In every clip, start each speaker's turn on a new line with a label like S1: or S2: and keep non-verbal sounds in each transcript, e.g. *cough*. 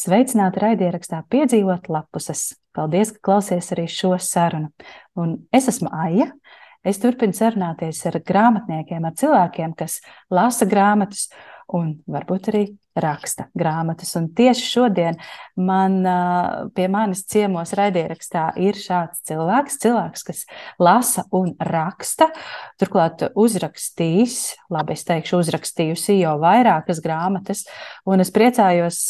S1: Sveicināti raidierakstā piedzīvot lapuses. Paldies, ka klausies arī šo sarunu. Un es esmu Aija. Es turpinu sarunāties ar grāmatniekiem, ar cilvēkiem, kas lasa grāmatas un varbūt arī raksta grāmatas. Un tieši šodien man pie manis ciemos raidierakstā ir šāds cilvēks, cilvēks, kas lasa un raksta. Turklāt uzrakstījis, labi, es teikšu, uzrakstījusi jau vairākas grāmatas, un es priecājos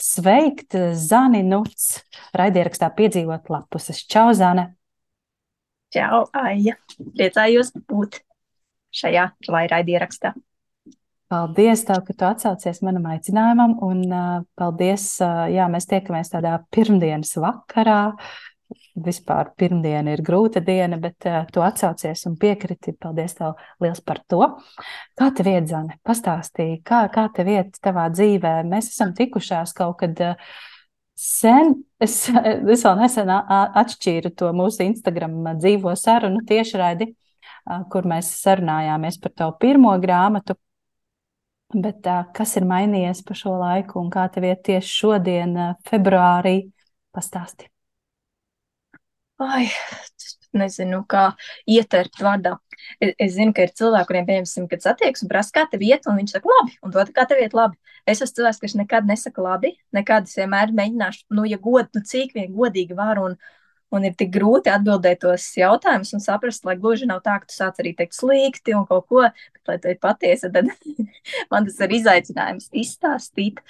S1: sveikt Zani Nuts raidierakstā piedzīvot lapuses. Čau, Zane!
S2: Čau, Aija! Priecājos būt šajā raidierakstā.
S1: Paldies, tev, ka tu atsaucies manam aicinājumam, un uh, paldies, uh, jā, mēs tiekamies tādā pirmdienas vakarā. Vispār pirmdiena ir grūta diena, bet uh, tu atsaucies un piekriti. Paldies tev liels par to. Kā tev iet, Zane? Pastāstīji, kā, kā tev iet tavā dzīvē? Mēs esam tikušās kaut kad uh, sen. Es, es vēl nesen atšķīru to mūsu Instagram dzīvo sarunu tiešraidi, uh, kur mēs sarunājāmies par tavu pirmo grāmatu Bet uh, kas ir mainījies pa šo laiku un kā tev iet tieši šodien, uh, februārī? Pastāsti.
S2: Ai, nezinu, kā ieteikt vārdā. Es, es zinu, ka ir cilvēki, kuriem, piemēram, kad satiekas un prasa, kā tev iet, un viņš saka, labi, un to kā tev iet labi. Es esmu cilvēks, kurš nekad nesaka labi, nekad es vienmēr mēģināšu, nu, ja god, nu, cik vien godīgi varu, un, Un ir tik grūti atbildēt tos jautājumus un saprast, lai gluži nav tā, ka tu sāc arī teikt slikti un kaut ko, bet lai tā ir patiesa, tad *laughs* man tas ir izaicinājums izstāstīt,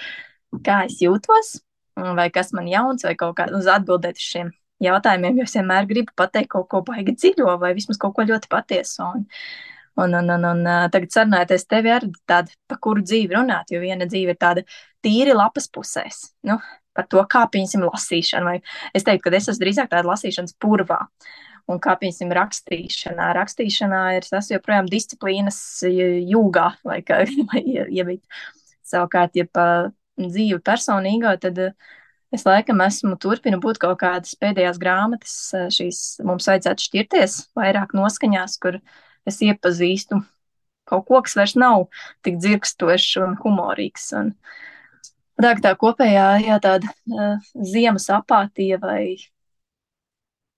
S2: kā es jūtos, vai kas man jauns, vai kaut kā uz atbildēt uz šiem jautājumiem, jo es vienmēr gribu pateikt kaut ko baigi dziļo vai vismaz kaut ko ļoti patiesu. Un, un, un, un, un tagad sarunājoties tevi ar tādu, pa kuru dzīvi runāt, jo viena dzīve ir tāda tīri lapas pusēs. Nu, par to, kā pieņemsim lasīšanu. Vai es teiktu, ka es esmu drīzāk tāda lasīšanas purvā. Un kā pieņemsim rakstīšanā. Rakstīšanā ir tas joprojām disciplīnas jūgā, vai kā *laughs* iebīt. Savukārt, ja pa dzīvi personīgā, tad es laikam esmu turpinu būt kaut kādas pēdējās grāmatas, šīs mums vajadzētu šķirties vairāk noskaņās, kur es iepazīstu kaut ko, kas vairs nav tik dzirkstošs un humorīgs. Un, uh, Tā, tā kopējā jā, tāda uh, ziemas apātija vai,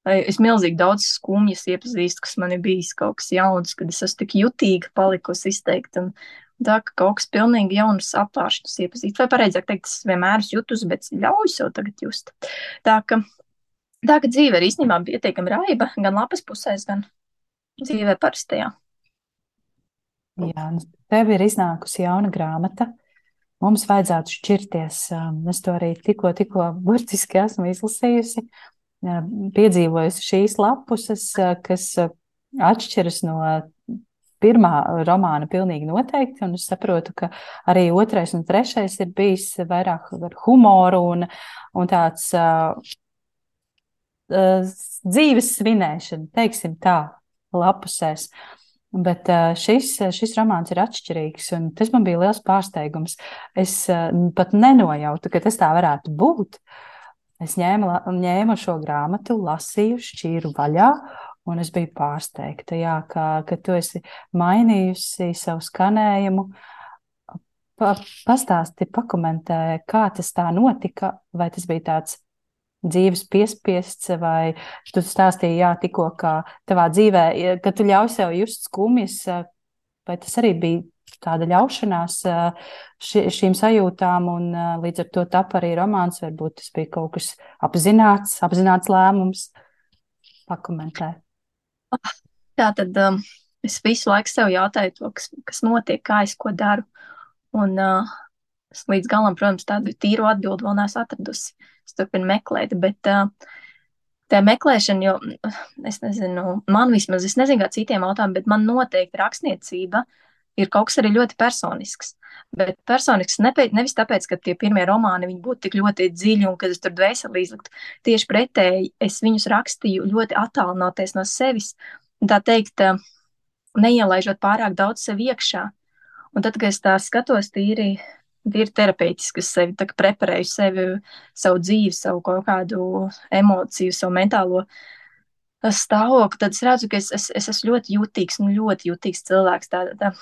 S2: vai es milzīgi daudz skumjas iepazīstu, kas man ir bijis kaut kas jauns, kad es esmu tik jutīga palikusi izteikt. Un, tā, ka kaut kas pilnīgi jauns apvāršņus iepazīst. Vai pareizāk teikt, es vienmēr esmu jutus, bet ļauju sev tagad just. Tā, ka, tā, ka dzīve ir īstenībā pietiekami raiba, gan lapas pusēs, gan dzīvē parastajā.
S1: Jā, tev ir iznākusi jauna grāmata mums vajadzētu šķirties. Um, es to arī tikko, tikko burtiski esmu izlasījusi, um, piedzīvojusi šīs lapuses, uh, kas uh, atšķiras no pirmā romāna pilnīgi noteikti, un es saprotu, ka arī otrais un trešais ir bijis vairāk ar humoru un, un tāds uh, uh, dzīves svinēšana, teiksim tā, lapusēs. Uh, Bet šis, šis romāns ir atšķirīgs, un tas man bija liels pārsteigums. Es pat nenojautu, ka tas tā varētu būt. Es ņēmu, ņēmu šo grāmatu, lasīju, šķīru vaļā, un es biju pārsteigta, jā, ka, ka tu esi mainījusi savu skanējumu. Pa, pastāsti, pakomentē, kā tas tā notika, vai tas bija tāds dzīves piespiests, vai tu stāstīji, jā, tikko, kā tavā dzīvē, ka tu ļauj sev just skumjas, vai tas arī bija tāda ļaušanās ši, šīm sajūtām, un līdz ar to tap arī romāns, varbūt tas bija kaut kas apzināts, apzināts lēmums. Pakomentē.
S2: Tā tad um, es visu laiku sev jautāju to, kas, kas notiek, kā es ko daru, un uh, līdz galam, protams, tādu tīru atbildi vēl neesmu atradusi. Uh, es turpinu meklēt. Bet uh, tā meklēšana, jo es nezinu, man vismaz, es nezinu, kā citiem autoriem, bet man noteikti rakstniecība ir kaut kas arī ļoti personisks. Bet personisks nepēc, nevis tāpēc, ka tie pirmie romāni būtu tik ļoti dziļi un ka es tur dvēseli izliktu. Tieši pretēji, es viņus rakstīju ļoti attālinoties no sevis, tā teikt, neielaižot pārāk daudz sev iekšā. Un tad, kad es tā skatos tīri ir terapeitiski, kas sevi preparēju sevi, savu dzīvi, savu kaut kādu emociju, savu mentālo stāvokli, tad es redzu, ka es, es, es esmu ļoti jutīgs, nu, ļoti jutīgs cilvēks. Tā, tā,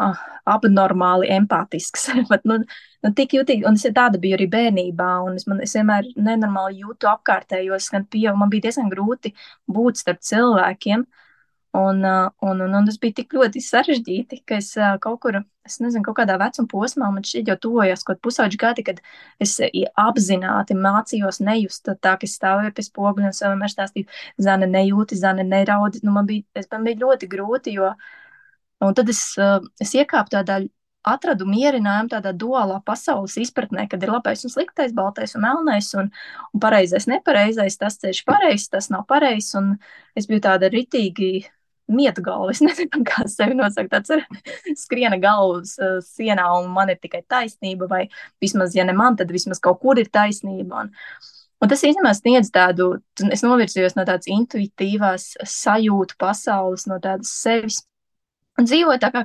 S2: ah, abnormāli empātisks. *laughs* Bet, nu, nu, tik jutīgi, un es tāda biju arī bērnībā, un es, man, es vienmēr nenormāli jūtu apkārtējos, gan pieaugu, man bija diezgan grūti būt starp cilvēkiem. Un, un, un, un tas bija tik ļoti sarežģīti, ka es kaut kur, es nezinu, kaut kādā vecuma posmā, man šķiet, jau tojos kaut pusauģi gadi, kad es apzināti mācījos nejust tā, ka es stāvēju pie spoguļa un savam ar stāstīju, Zane nejūti, Zane neraudi. Nu, man bija, es, man bija ļoti grūti, jo Un tad es, es iekāpu tādā, atradu mierinājumu tādā duālā pasaules izpratnē, kad ir labais un sliktais, baltais un melnais, un, un pareizais, nepareizais, tas ceļš pareizs, tas nav pareizs, un es biju tāda ritīgi mietu galva, es *laughs* nezinu, kā sevi nosaukt, tāds ar *laughs* skriena galvas uh, sienā, un man ir tikai taisnība, vai vismaz, ja ne man, tad vismaz kaut kur ir taisnība, un, Un tas īstenībā sniedz tādu, es novirzījos no tādas intuitīvās sajūtu pasaules, no tādas sevis Un dzīvoju tā kā,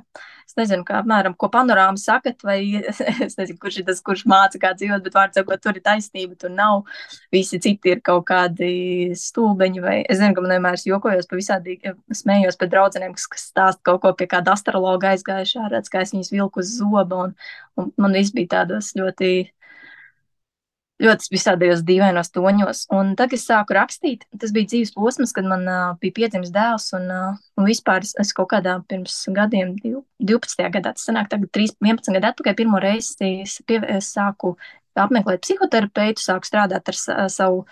S2: es nezinu, kā apmēram, ko panorāma sakat, vai *laughs* es nezinu, kurš ir tas, kurš māca, kā dzīvot, bet vārds sakot, tur ir taisnība, tur nav. Visi citi ir kaut kādi stulbeņi, vai es zinu, ka man vienmēr jokojos pa visādi, smējos pēc draudzenēm, kas, kas stāst kaut ko pie kāda astrologa aizgājušā, redz, kā es viņus vilku uz zoba, un, un man viss bija tādos ļoti ļoti visādajos dīvainos toņos. Un tad, kad es sāku rakstīt, tas bija dzīves posms, kad man uh, bija piedzimis dēls, un, uh, un vispār es, es kaut kādā pirms gadiem, 12. gadā, tas sanāk, tagad 3, 11 gadu atpakaļ, pirmo reizi es, pie, es sāku apmeklēt psihoterapeitu, sāku strādāt ar sa, savu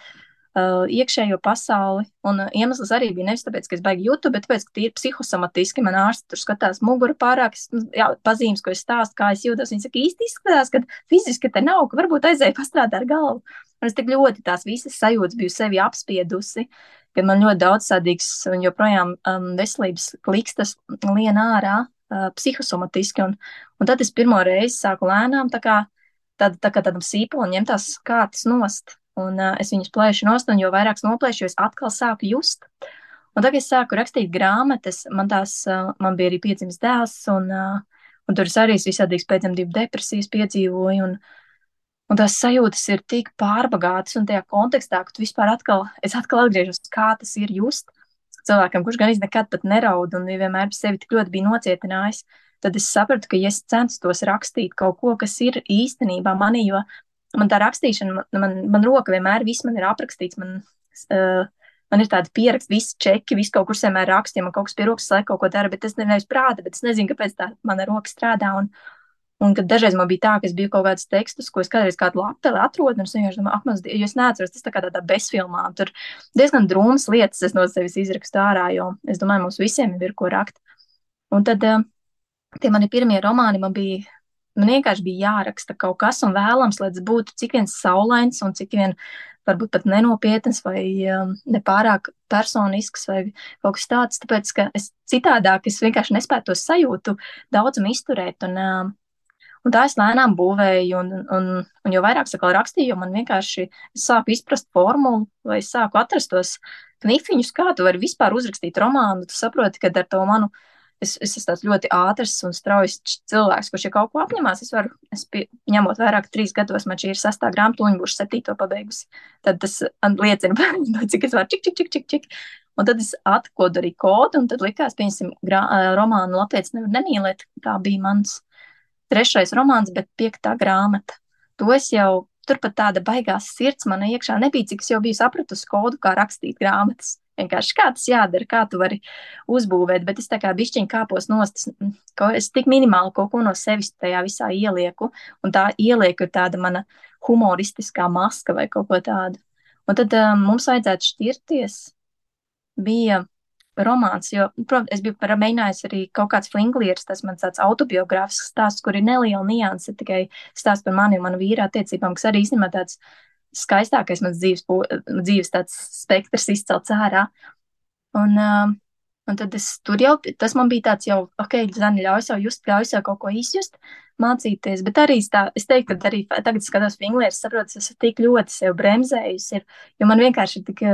S2: iekšējo pasauli. Un uh, iemesls arī bija nevis tāpēc, ka es baigi jūtu, bet tāpēc, ka tīri psihosomatiski man ārsti tur skatās muguru pārāk, nu, jā, pazīmes, ko es stāstu, kā es jūtos. Viņi saka, īsti izskatās, ka fiziski te nav, ka varbūt aizēja pastrādāt ar galvu. Un es tik ļoti tās visas sajūtas biju sevi apspiedusi, ka man ļoti daudz sādīgs un joprojām um, veselības klikstas lien ārā uh, psihosomatiski. Un, un tad es pirmo reizi sāku lēnām tā kā, tā, tā kā tādam sīpolam ņemt tās kārtas nost Un uh, es viņus plēšu nost, un jo vairāk noplēšu, jo es atkal sāku just. Un tagad es sāku rakstīt grāmatas, man tās, uh, man bija arī piedzimis dēls, un, uh, un tur es arī visādīgas pēcdzemdību depresijas piedzīvoju, un, un tās sajūtas ir tik pārbagātas, un tajā kontekstā, ka tu vispār atkal, es atkal atgriežos, kā tas ir just cilvēkam, kurš gan nekad pat neraud, un vienmēr sevi tik ļoti bija nocietinājis, tad es sapratu, ka ja es censtos rakstīt kaut ko, kas ir īstenībā manī, jo man tā rakstīšana, man, man, man roka vienmēr viss man ir aprakstīts. Man, uh, man ir tāda pieraksta, visi čeki, viss kaut kur vienmēr raksta, ja man kaut kas pie rokas laika kaut ko dara, bet tas nevis prāta, bet es nezinu, kāpēc tā mana roka strādā. Un, un kad dažreiz man bija tā, ka es biju kaut kādus tekstus, ko es kādreiz kādu lapeli atrodu, un es vienkārši domāju, ak, man, jo es neatceros, tas tā kā tādā bezfilmā, tur diezgan drūmas lietas es no sevis izrakstu ārā, jo es domāju, mums visiem ir ko rakt. Un tad uh, tie mani pirmie romāni man bija Man vienkārši bija jāraksta kaut kas un vēlams, lai tas būtu cik viens saulains un cik vien varbūt pat nenopietns vai um, nepārāk personisks vai kaut kas tāds, tāpēc, ka es citādāk es vienkārši nespēju to sajūtu daudzam izturēt un, um, un tā es lēnām būvēju un, un, un jo vairāk sakal rakstīju, man vienkārši sāku izprast formulu vai es sāku atrast tos knifiņus, kā tu vari vispār uzrakstīt romānu, tu saproti, ka ar to manu uh, es, es esmu tāds ļoti ātrs un strauji cilvēks, kurš, ja kaut ko apņemās, es varu, es pie, ņemot vairāk, trīs gados, man šī ir sastā grāmata, un būšu septīto pabeigusi. Tad tas liecina *laughs* par to, cik es varu čik, čik, čik, čik, čik. Un tad es atkodu arī kodu, un tad likās, pieņemsim, romānu Latvijas nevar nemīlēt. Tā bija mans trešais romāns, bet piektā grāmata. To es jau, turpat tāda baigās sirds man iekšā nebija, cik es jau biju sapratusi kodu, kā rakstīt grāmatas. Vienkārši kā tas jādara, kā tu vari uzbūvēt, bet es tā kā bišķiņ kāpos nost, es, es tik minimāli kaut ko no sevis tajā visā ielieku, un tā ielieku ir tāda mana humoristiskā maska vai kaut ko tādu. Un tad um, mums vajadzētu šķirties, bija romāns, jo, protams, es biju mēģinājis arī kaut kāds flinglieris, tas man tāds autobiogrāfisks stāsts, kur ir neliela nianse, tikai stāsts par mani un manu vīru attiecībām, kas arī īstenībā tāds skaistākais mans dzīves, dzīves spektrs izcelts ārā. Un, uh, un tad es tur jau, tas man bija tāds jau, ok, Zani, ļauj sev just, ļauj sev kaut ko izjust, mācīties, bet arī tā, es teiktu, ka arī tagad skatos vinglieris, saprotu, es esmu tik ļoti sev bremzējusi, ir, jo man vienkārši ir tik,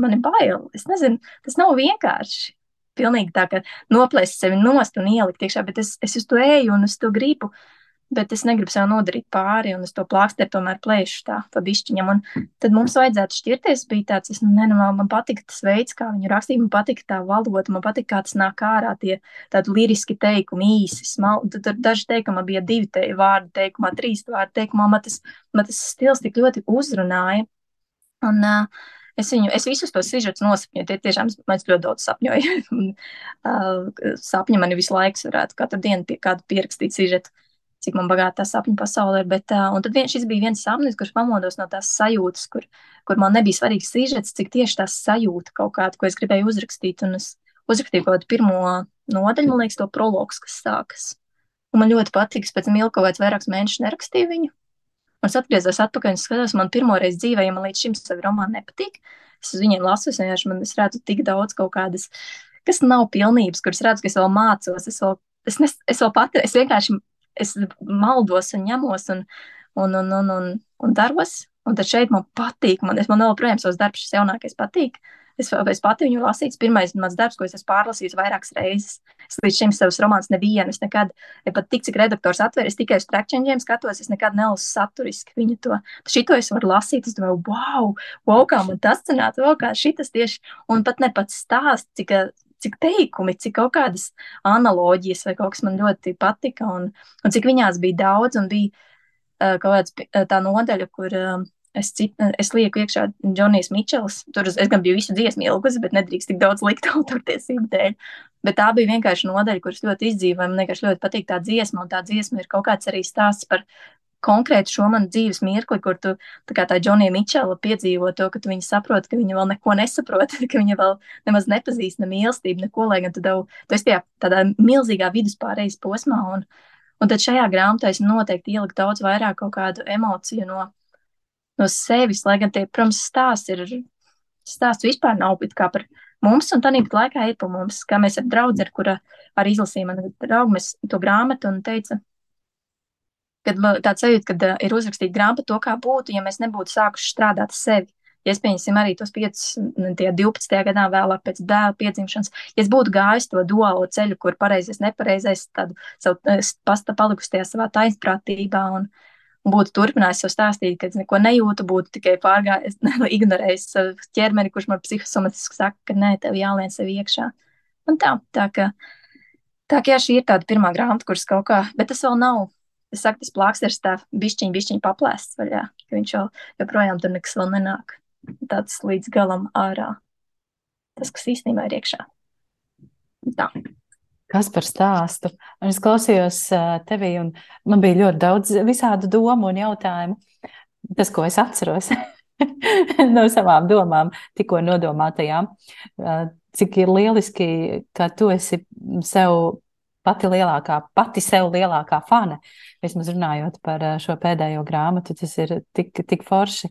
S2: man ir bail, es nezinu, tas nav vienkārši. Pilnīgi tā, ka noplēst sevi nost un ielikt iekšā, bet es, es uz to eju un es to gribu. Bet es negribu sev nodarīt pāri, un es to plāksteri tomēr plēšu tā pa bišķiņam. Un tad mums vajadzētu šķirties, bija tāds, es, nu, ne, nu, man patika tas veids, kā viņu rakstīja, man patika tā valoda, man patika, kā tas nāk ārā, tie tādi liriski teikumi, īsi, smal, tad tur daži teikumi bija divi te, vārdi teikumā, trīs vārdi teikumā, man tas, man tas stils tik ļoti uzrunāja. Un, uh, Es, viņu, es visus tos sižetus nosapņoju. Tie tiešām mēs ļoti daudz sapņojam. *laughs* Sapņi man visu laiku varētu katru dienu pie kādu pierakstīt sižetu cik man bagāta tā sapņu pasaule ir. Bet, uh, un tad vien, šis bija viens sapnis, kurš pamodos no tās sajūtas, kur, kur man nebija svarīgs sižets, cik tieši tā sajūta kaut kāda, ko es gribēju uzrakstīt. Un es uzrakstīju kaut kādu pirmo nodaļu, man liekas, to prologs, kas sākas. Un man ļoti patīk, pēc tam kaut kāds vairākus mēnešus nerakstīju viņu. Un es atgriezos atpakaļ un skatos, man pirmo reizi dzīvē, ja man līdz šim savi romāni nepatīk, es uz viņiem lasu, es vienkārši man es redzu tik daudz kaut kādas, kas nav pilnības, kuras redzu, ka es vēl mācos, es vēl, es, nes, es vēl pati, es vienkārši es maldos un ņemos un, un, un, un, un, un daros. Un tad šeit man patīk, man, es, man joprojām savs darbs, šis jaunākais patīk. Es, es pati viņu lasīju. Pirmais mans darbs, ko es esmu pārlasījis vairākas reizes. Es līdz šim savus romānus nevienu. Es nekad, ja pat tik cik redaktors atver, es tikai uz trekčenģiem skatos, es nekad nelasu saturiski viņu to. Šito es varu lasīt, es domāju, wow, wow, kā man tas cenātu, wow, kā šitas tieši, un pat ne pats stāsts, cik cik teikumi, cik kaut kādas analoģijas vai kaut kas man ļoti patika, un, un cik viņās bija daudz, un bija uh, kaut kāda tā nodaļa, kur uh, es, cit, es lieku iekšā Džonijs Mičels. Tur es, es gan biju visu dziesmu ilgusi, bet nedrīkst tik daudz likt *laughs* autortiesību dēļ. Bet tā bija vienkārši nodaļa, kuras ļoti izdzīvoja. Man vienkārši ļoti patīk tā dziesma, un tā dziesma ir kaut kāds arī stāsts par konkrēti šo manu dzīves mirkli, kur tu, tā kā tā Džonija Mičela piedzīvo to, ka tu viņi saprot, ka viņa vēl neko nesaprot, *laughs* ka viņa vēl nemaz nepazīst ne mīlestību, neko, lai gan tu, tev, tu esi tajā tādā milzīgā viduspārējais posmā, un, un tad šajā grāmatā es noteikti ieliku daudz vairāk kaut kādu emociju no, no sevis, lai gan tie, protams, stāsts ir, stāsts vispār nav it kā par mums, un tādā laikā ir pa mums, kā mēs ar draudzi, ar kura arī izlasījām manu draugu, mēs to grāmatu un teica, kad tāds sajūta, ka ir uzrakstīta grāmata to, kā būtu, ja mēs nebūtu sākuši strādāt sevi. Ja es pieņemsim arī tos 5, 12. gadā, vēlāk pēc bērna piedzimšanas, ja es būtu gājis to duālo ceļu, kur pareizais, nepareizais, tad savu pasta palikusi tajā savā taisnprātībā un, un būtu turpinājis sev stāstīt, ka es neko nejūtu, būtu tikai pārgājis, *laughs* ignorējis savu ķermeni, kurš man psihosomatiski saka, ka nē, tev jālien sev iekšā. Un tā, tā ka, tā ka jā, šī ir tāda pirmā grāmata, kuras kaut kā, bet tas vēl nav es saku, tas plāksters tā bišķiņ, bišķiņ paplēsts vaļā, ka viņš jau joprojām tur nekas vēl nenāk. Tāds līdz galam ārā. Tas, kas īstenībā ir iekšā. Tā.
S1: Kas par stāstu? Es klausījos tevī, un man bija ļoti daudz visādu domu un jautājumu. Tas, ko es atceros *laughs* no savām domām, tikko nodomātajām, cik ir lieliski, ka tu esi sev pati lielākā, pati sev lielākā fane. Vismaz runājot par eh, šo pēdējo grāmatu, tas ir tik, tik forši,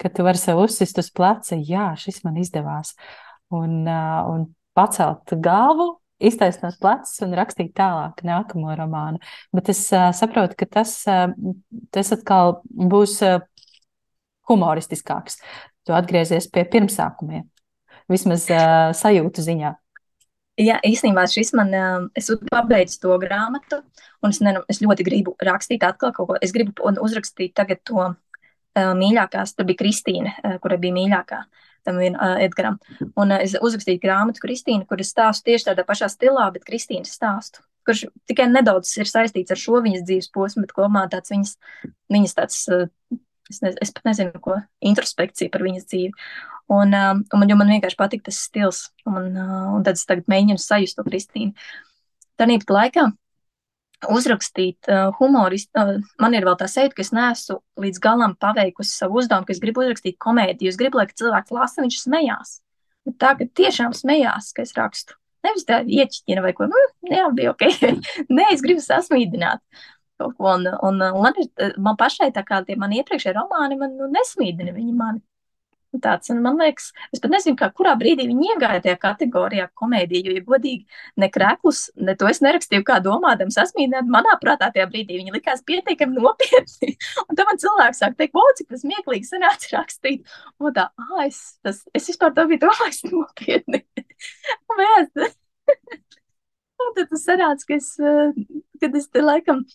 S1: ka tu vari sev uzsist uz pleca, jā, šis man izdevās. Un, eh, un pacelt galvu, iztaisnot plecus un rakstīt tālāk nākamo romānu. Bet es uh, saprotu, ka tas, tas atkal būs humoristiskāks. Tu atgriezies pie pirmsākumiem, vismaz sajūtu ziņā.
S2: Jā, īstenībā šis man, es pabeidzu to grāmatu, un es, ne, es ļoti gribu rakstīt atkal kaut ko. Es gribu uzrakstīt tagad to uh, mīļākās, tur bija Kristīne, uh, kura bija mīļākā tam ir uh, Edgaram. Un uh, es uzrakstīju grāmatu Kristīnu, kuras stāstu tieši tādā pašā stilā, bet Kristīnas stāstu, kurš tikai nedaudz ir saistīts ar šo viņas dzīves posmu, bet kopumā tāds viņas, viņas tāds, uh, es, ne, es pat nezinu, ko, introspekcija par viņas dzīvi. Un, uh, un man, man vienkārši patīk tas stils, un, uh, un tad es tagad mēģinu sajust to Kristīnu. Tāpat laikā uzrakstīt uh, humoristu, uh, man ir vēl tā sajūta, ka es neesmu līdz galam paveikusi savu uzdevumu, ka es gribu uzrakstīt komēdiju. Es gribu, lai cilvēks lasa, viņš smējās. Bet tā, ka tiešām smējās, ka es rakstu. Nevis tā ieķiķina vai ko, nu, jā, bija ok. *laughs* Nē, es gribu sasmīdināt. Un, un, un man, ir, man pašai tā kā tie mani iepriekšējie romāni, man nu, nesmīdina viņi mani. Tāds, man liekas, es pat nezinu, kā, kurā brīdī viņi iegāja tajā kategorijā komēdija, jo, ja godīgi, ne krēklus, ne to es nerakstīju kā domādams, sasmīdināt, manā prātā tajā brīdī viņi likās pietiekami nopietni. *laughs* Un tad man cilvēks sāk teikt, wow, cik tas smieklīgi sanāca rakstīt. Un tā, ah, es, tas, es vispār to biju domājis *laughs* nopietni. *laughs* Mēs, un tad tas sanāca, ka es, kad es te laikam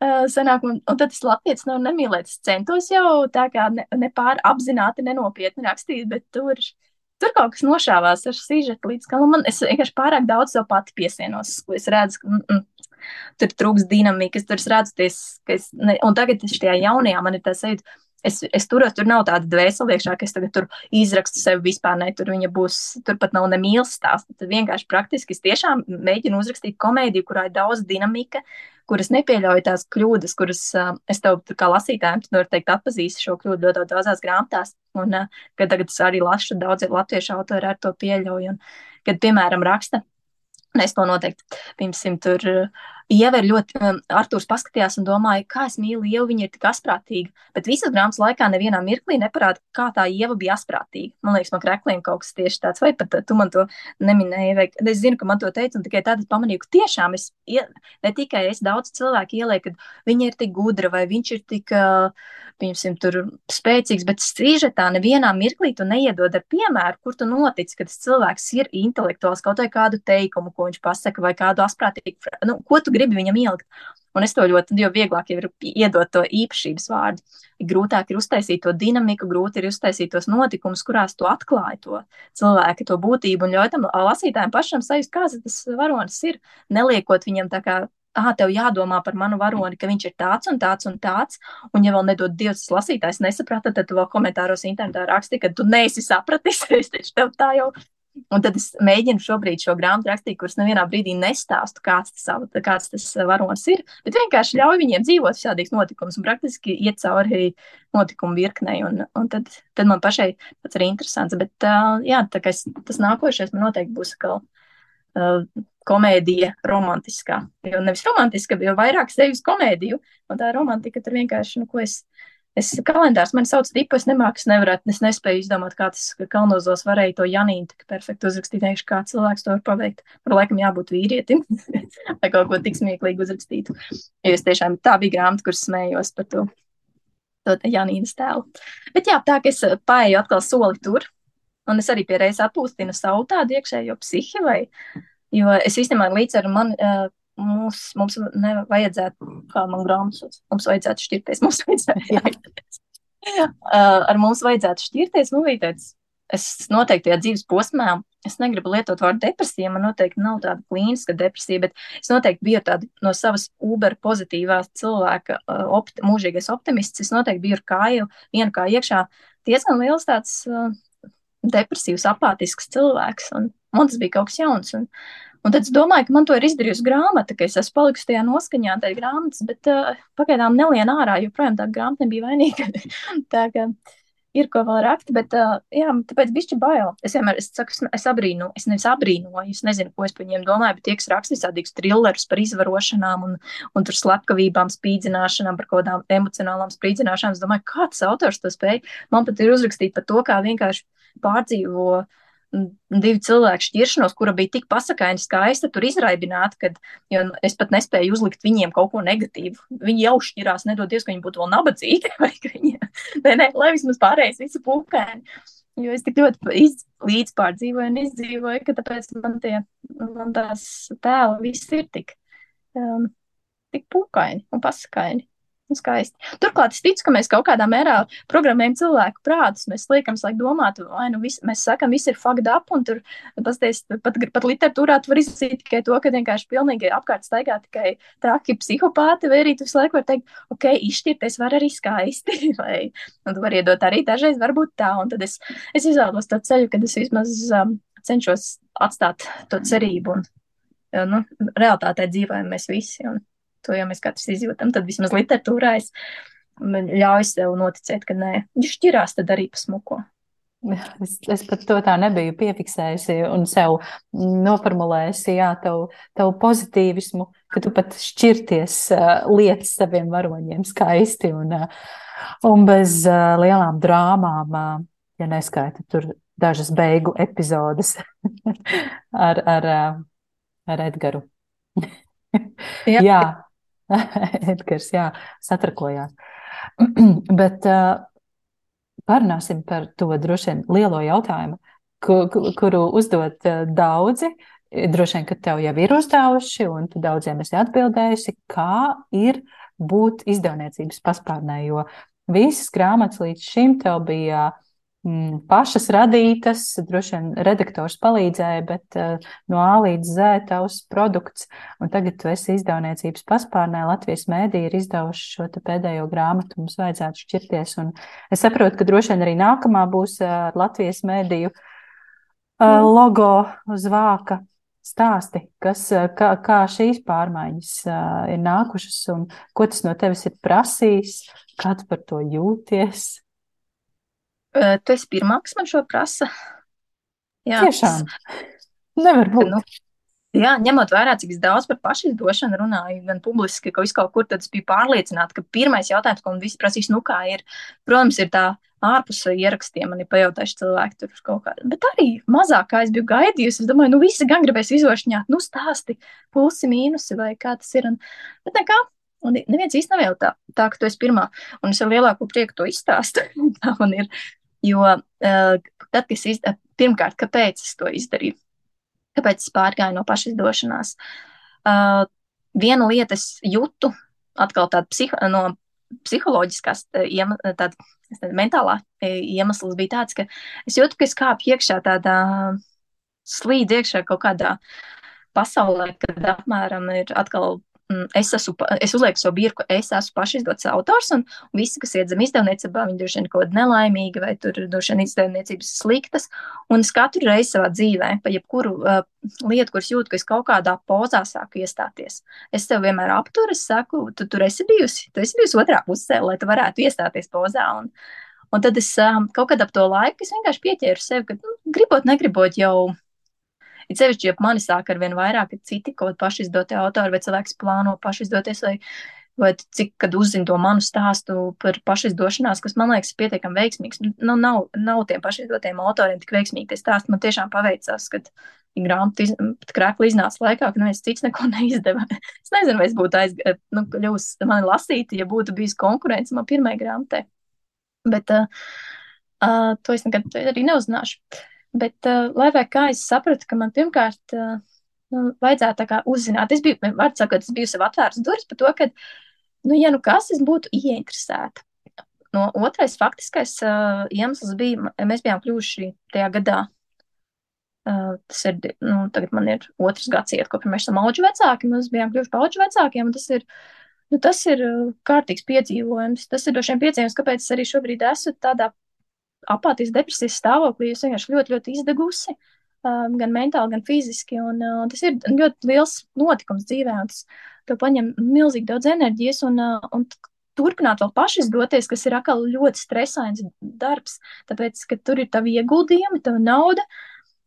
S2: sanāk, un, un tad tas latviečs nav nemīlēts. Es centos jau tā kā ne, ne pār apzināti, nenopietni rakstīt, bet tur, tur kaut kas nošāvās ar sižetu līdz galam. Man es vienkārši pārāk daudz sev pati piesienos, ko es redzu, ka mm, mm, tur trūks dinamikas, tur es redzu, ties, ka es, ne, un tagad šajā jaunajā man ir tā sajūta, es, es turos, tur nav tāda dvēsele iekšā, ka es tagad tur izrakstu sevi vispār, ne, tur viņa būs, tur pat nav ne mīlas stāsts. Tad vienkārši praktiski es tiešām mēģinu uzrakstīt komēdiju, kurā ir daudz dinamika, kuras nepieļauj tās kļūdas, kuras uh, es tev kā lasītājiem, noteikti atpazīsi šo kļūdu ļoti daudzās grāmatās, un uh, kad tagad es arī lasu, daudz latviešu autori ar to pieļauj, un kad, piemēram, raksta, un es to noteikti, piemēram, tur uh, Ieva ir ļoti, um, Artūrs paskatījās un domāja, kā es mīlu Ievu, viņa ir tik asprātīga, bet visas grāmatas laikā nevienā mirklī neparāda, kā tā Ieva bija asprātīga. Man liekas, man krekliem kaut kas tieši tāds, vai pat tu man to neminēji, vai es zinu, ka man to teica, un tikai tad es pamanīju, ka tiešām es, ne tikai es daudz cilvēku ielieku, ka viņa ir tik gudra, vai viņš ir tik, piemēram, tur spēcīgs, bet strīžetā nevienā mirklī tu neiedod ar piemēru, kur tu notici, ka tas cilvēks ir intelektuāls, kaut vai kādu teikumu, ko viņš pasaka, vai kādu asprātīgu, nu, ko tu gribi viņam ielikt. Un es to ļoti, jo vieglāk ir iedot to īpašības vārdu. Grūtāk ir uztaisīt to dinamiku, grūti ir uztaisīt tos notikumus, kurās tu atklāji to cilvēku, to būtību un ļauj tam lasītājiem pašam sajust, kāds tas varonis ir, neliekot viņam tā kā ah, tev jādomā par manu varoni, ka viņš ir tāds un tāds un tāds. Un, ja vēl nedod Dievs, tas lasītājs nesaprata, tad tu vēl komentāros internetā raksti, ka tu neesi sapratis. *laughs* Es taču tev tā jau Un tad es mēģinu šobrīd šo grāmatu rakstīt, kuras nevienā brīdī nestāstu, kāds tas, kāds tas varonis ir, bet vienkārši ļauj viņiem dzīvot visādīgs notikums un praktiski iet cauri notikumu virknei. Un, un tad, tad man pašai tas ir interesants. Bet uh, jā, es, tas nākošais man noteikti būs atkal uh, komēdija romantiskā. Jo nevis romantiska, bet vairāk sevis komēdiju. Un tā romantika tur vienkārši, nu, ko es Es kalendārs man sauc tipu, es nemāku, es nevarētu, es nespēju izdomāt, kā tas kalnozos varēja to Janīnu tik perfekti uzrakstīt, teikšu, kā cilvēks to var paveikt. Tur laikam jābūt vīrietim, *laughs* lai kaut ko tik smieklīgi uzrakstītu. Jo es tiešām tā bija grāmata, kur smējos par to, to Janīnas tēlu. Bet jā, tā, ka es paēju atkal soli tur, un es arī pie reizes atpūstinu savu tādu iekšējo psihi, vai, jo es īstenībā līdz ar mani, mums, mums nevajadzētu, kā man grāmatas, mums vajadzētu šķirties, *laughs* mums vajadzētu, jā. ar mums vajadzētu šķirties, nu, tāds, es noteikti tajā dzīves posmā, es negribu lietot vārdu depresija, man noteikti nav tāda klīniska depresija, bet es noteikti biju tāda no savas uber pozitīvās cilvēka, opti, mūžīgais optimists, es noteikti biju ar kāju, vienu kā iekšā, diezgan liels tāds uh, depresīvs, apātisks cilvēks, un man tas bija kaut kas jauns, un Un tad es domāju, ka man to ir izdarījusi grāmata, ka es esmu palikusi tajā noskaņā, tajā grāmatas, bet uh, pagaidām nelien ārā, jo projām tā grāmata nebija vainīga. *laughs* tā kā ir ko vēl rakt, bet uh, jā, tāpēc bišķi bail. Es vienmēr es saku, es abrīnu, es nevis abrīnoju, es nezinu, ko es par viņiem domāju, bet tie, kas raksta visādīgus trillerus par izvarošanām un, un tur slepkavībām, spīdzināšanām, par kaut kādām emocionālām spīdzināšanām, es domāju, kā tas autors to spēj. Man pat ir uzrakstīt par to, kā vienkārši pārdzīvo uh, divu cilvēku šķiršanos, kura bija tik pasakaini skaista, tur izraibināta, ka es pat nespēju uzlikt viņiem kaut ko negatīvu. Viņi jau šķirās, nedodies, ka viņi būtu vēl nabadzīgi, *laughs* vai ka viņi, ne, ne, lai vismaz pārējais visu pūkaini. Jo es tik ļoti iz, līdzpārdzīvoju un izdzīvoju, ka tāpēc man, tie, man tās tēli viss ir tik, um, tik pūkaini un pasakaini. Skaisti. Turklāt es ticu, ka mēs kaut kādā mērā programmējam cilvēku prātus. Mēs liekam, lai domātu, vai nu viss, mēs sakam, viss ir fucked up, un tur pasties, pat, pat literatūrā tu vari izsīt tikai to, ka vienkārši pilnīgi apkārt staigā tikai traki psihopāti, vai arī tu visu laiku vari teikt, ok, izšķirties var arī skaisti, *laughs* vai, un tu vari iedot arī dažreiz varbūt tā, un tad es, es izvēlos to ceļu, kad es vismaz um, cenšos atstāt to cerību, un, nu, realitātē dzīvojam mēs visi. Un, to jau mēs katrs izjūtam, tad vismaz literatūrā es ļauju sev noticēt, ka nē, viņš šķirās, tad arī pasmuko.
S1: Es, es pat to tā nebiju piefiksējusi un sev noformulējusi, jā, tavu, tavu pozitīvismu, ka tu pat šķirties uh, lietas saviem varoņiem skaisti un, uh, un bez uh, lielām drāmām, uh, ja neskaita tur dažas beigu epizodes *laughs* ar, ar, ar Edgaru. *laughs* jā. jā. *laughs* Edgars, jā, satrakojās. *clears throat* Bet uh, parunāsim par to droši vien lielo jautājumu, ku, kuru uzdot uh, daudzi. Droši vien, ka tev jau ir uzdevuši, un tu daudziem esi atbildējusi, kā ir būt izdevniecības paspārnē, jo visas grāmatas līdz šim tev bija mm, pašas radītas, droši vien redaktors palīdzēja, bet uh, no A līdz Z tavs produkts, un tagad tu esi izdevniecības paspārnē, Latvijas mēdī ir izdevuši šo pēdējo grāmatu, mums vajadzētu šķirties, un es saprotu, ka droši vien arī nākamā būs uh, Latvijas mēdīju uh, logo uz vāka stāsti, kas, kā, kā šīs pārmaiņas uh, ir nākušas un ko tas no tevis ir prasījis, kā tu par to jūties?
S2: Tu esi pirmā, kas man šo prasa.
S1: Jā, tiešām. Nevar būt. Nu,
S2: Jā, ņemot vērā, cik daudz par pašizdošanu runāju, gan publiski, ka kaut kur, tad es biju pārliecināta, ka pirmais jautājums, ko man visi prasīs, nu kā ir, protams, ir tā ārpus ierakstiem. Man ir pajautājuši cilvēki tur kaut kā, bet arī mazāk, kā es biju gaidījusi. Es domāju, nu visi gan gribēs izvošņāt, nu stāsti plusi, mīnusi vai kā tas ir. Un, bet nekā, un neviens īsti nav jau tā, tā, ka tu esi pirmā, un es ar lielāku prieku to izstāstu. *laughs* tā man ir, jo uh, tad, kad es izdarīju, pirmkārt, kāpēc es to izdarīju? Kāpēc es pārgāju no pašizdošanās? Uh, viena lieta es jūtu, atkal tāda psiho, no psiholoģiskās, tāda, tāda mentālā iemesls bija tāds, ka es jūtu, ka es kāpu iekšā tādā slīd iekšā kaut kādā pasaulē, kad apmēram ir atkal es, esmu, es uzlieku savu birku, es esmu pašizdots autors, un visi, kas iedzem izdevniecībā, viņi droši vien kaut kāda nelaimīga vai tur droši vien izdevniecības sliktas, un es katru reizi savā dzīvē, pa jebkuru uh, lietu, kuras jūtu, ka es kaut kādā pozā sāku iestāties. Es tev vienmēr apturu, es saku, tu tur esi bijusi, tu esi bijusi otrā pusē, lai tu varētu iestāties pozā, un, un tad es um, kaut kad ap to laiku, vienkārši pieķēru sevi, ka, nu, gribot, negribot jau Ir sevišķi, ja mani sāk ar vien vairāk citi kaut kādi pašizdotie autori vai cilvēks plāno pašizdoties vai, vai cik, kad uzzina to manu stāstu par pašizdošanās, kas man liekas pietiekami veiksmīgs. Nu, nav, nav tiem pašizdotiem autoriem tik veiksmīgi tie stāsti. Man tiešām paveicās, kad grāmatu iz, krēkli iznāca laikā, ka neviens cits neko *laughs* neizdeva. es nezinu, vai es būtu aizgājis, nu, ļaus mani lasīt, ja būtu bijis konkurence man pirmajai grāmatai. Bet uh, uh, to es nekad arī neuzzināšu. Bet, uh, lai vai kā es sapratu, ka man pirmkārt uh, nu, vajadzētu uzzināt, es biju, var sakot, es biju sev atvērs durvis par to, ka, nu, ja nu kas, es būtu ieinteresēta. No otrais faktiskais uh, iemesls bija, mēs bijām kļuvuši tajā gadā. Uh, tas ir, nu, tagad man ir otrs gads iet, kopš mēs esam auģu vecāki, mēs bijām kļuvuši par auģu vecākiem, un tas ir, nu, tas ir kārtīgs piedzīvojums. Tas ir droši vien piedzīvojums, kāpēc es arī šobrīd esmu tādā apātijas depresijas stāvoklī, es vienkārši ļoti, ļoti izdegusi, um, gan mentāli, gan fiziski. Un, uh, tas ir ļoti liels notikums dzīvē, un tas tev paņem milzīgi daudz enerģijas. Un, uh, un turpināt vēl pašizdoties, kas ir atkal ļoti stresains darbs, tāpēc, ka tur ir tavi ieguldījumi, tava nauda.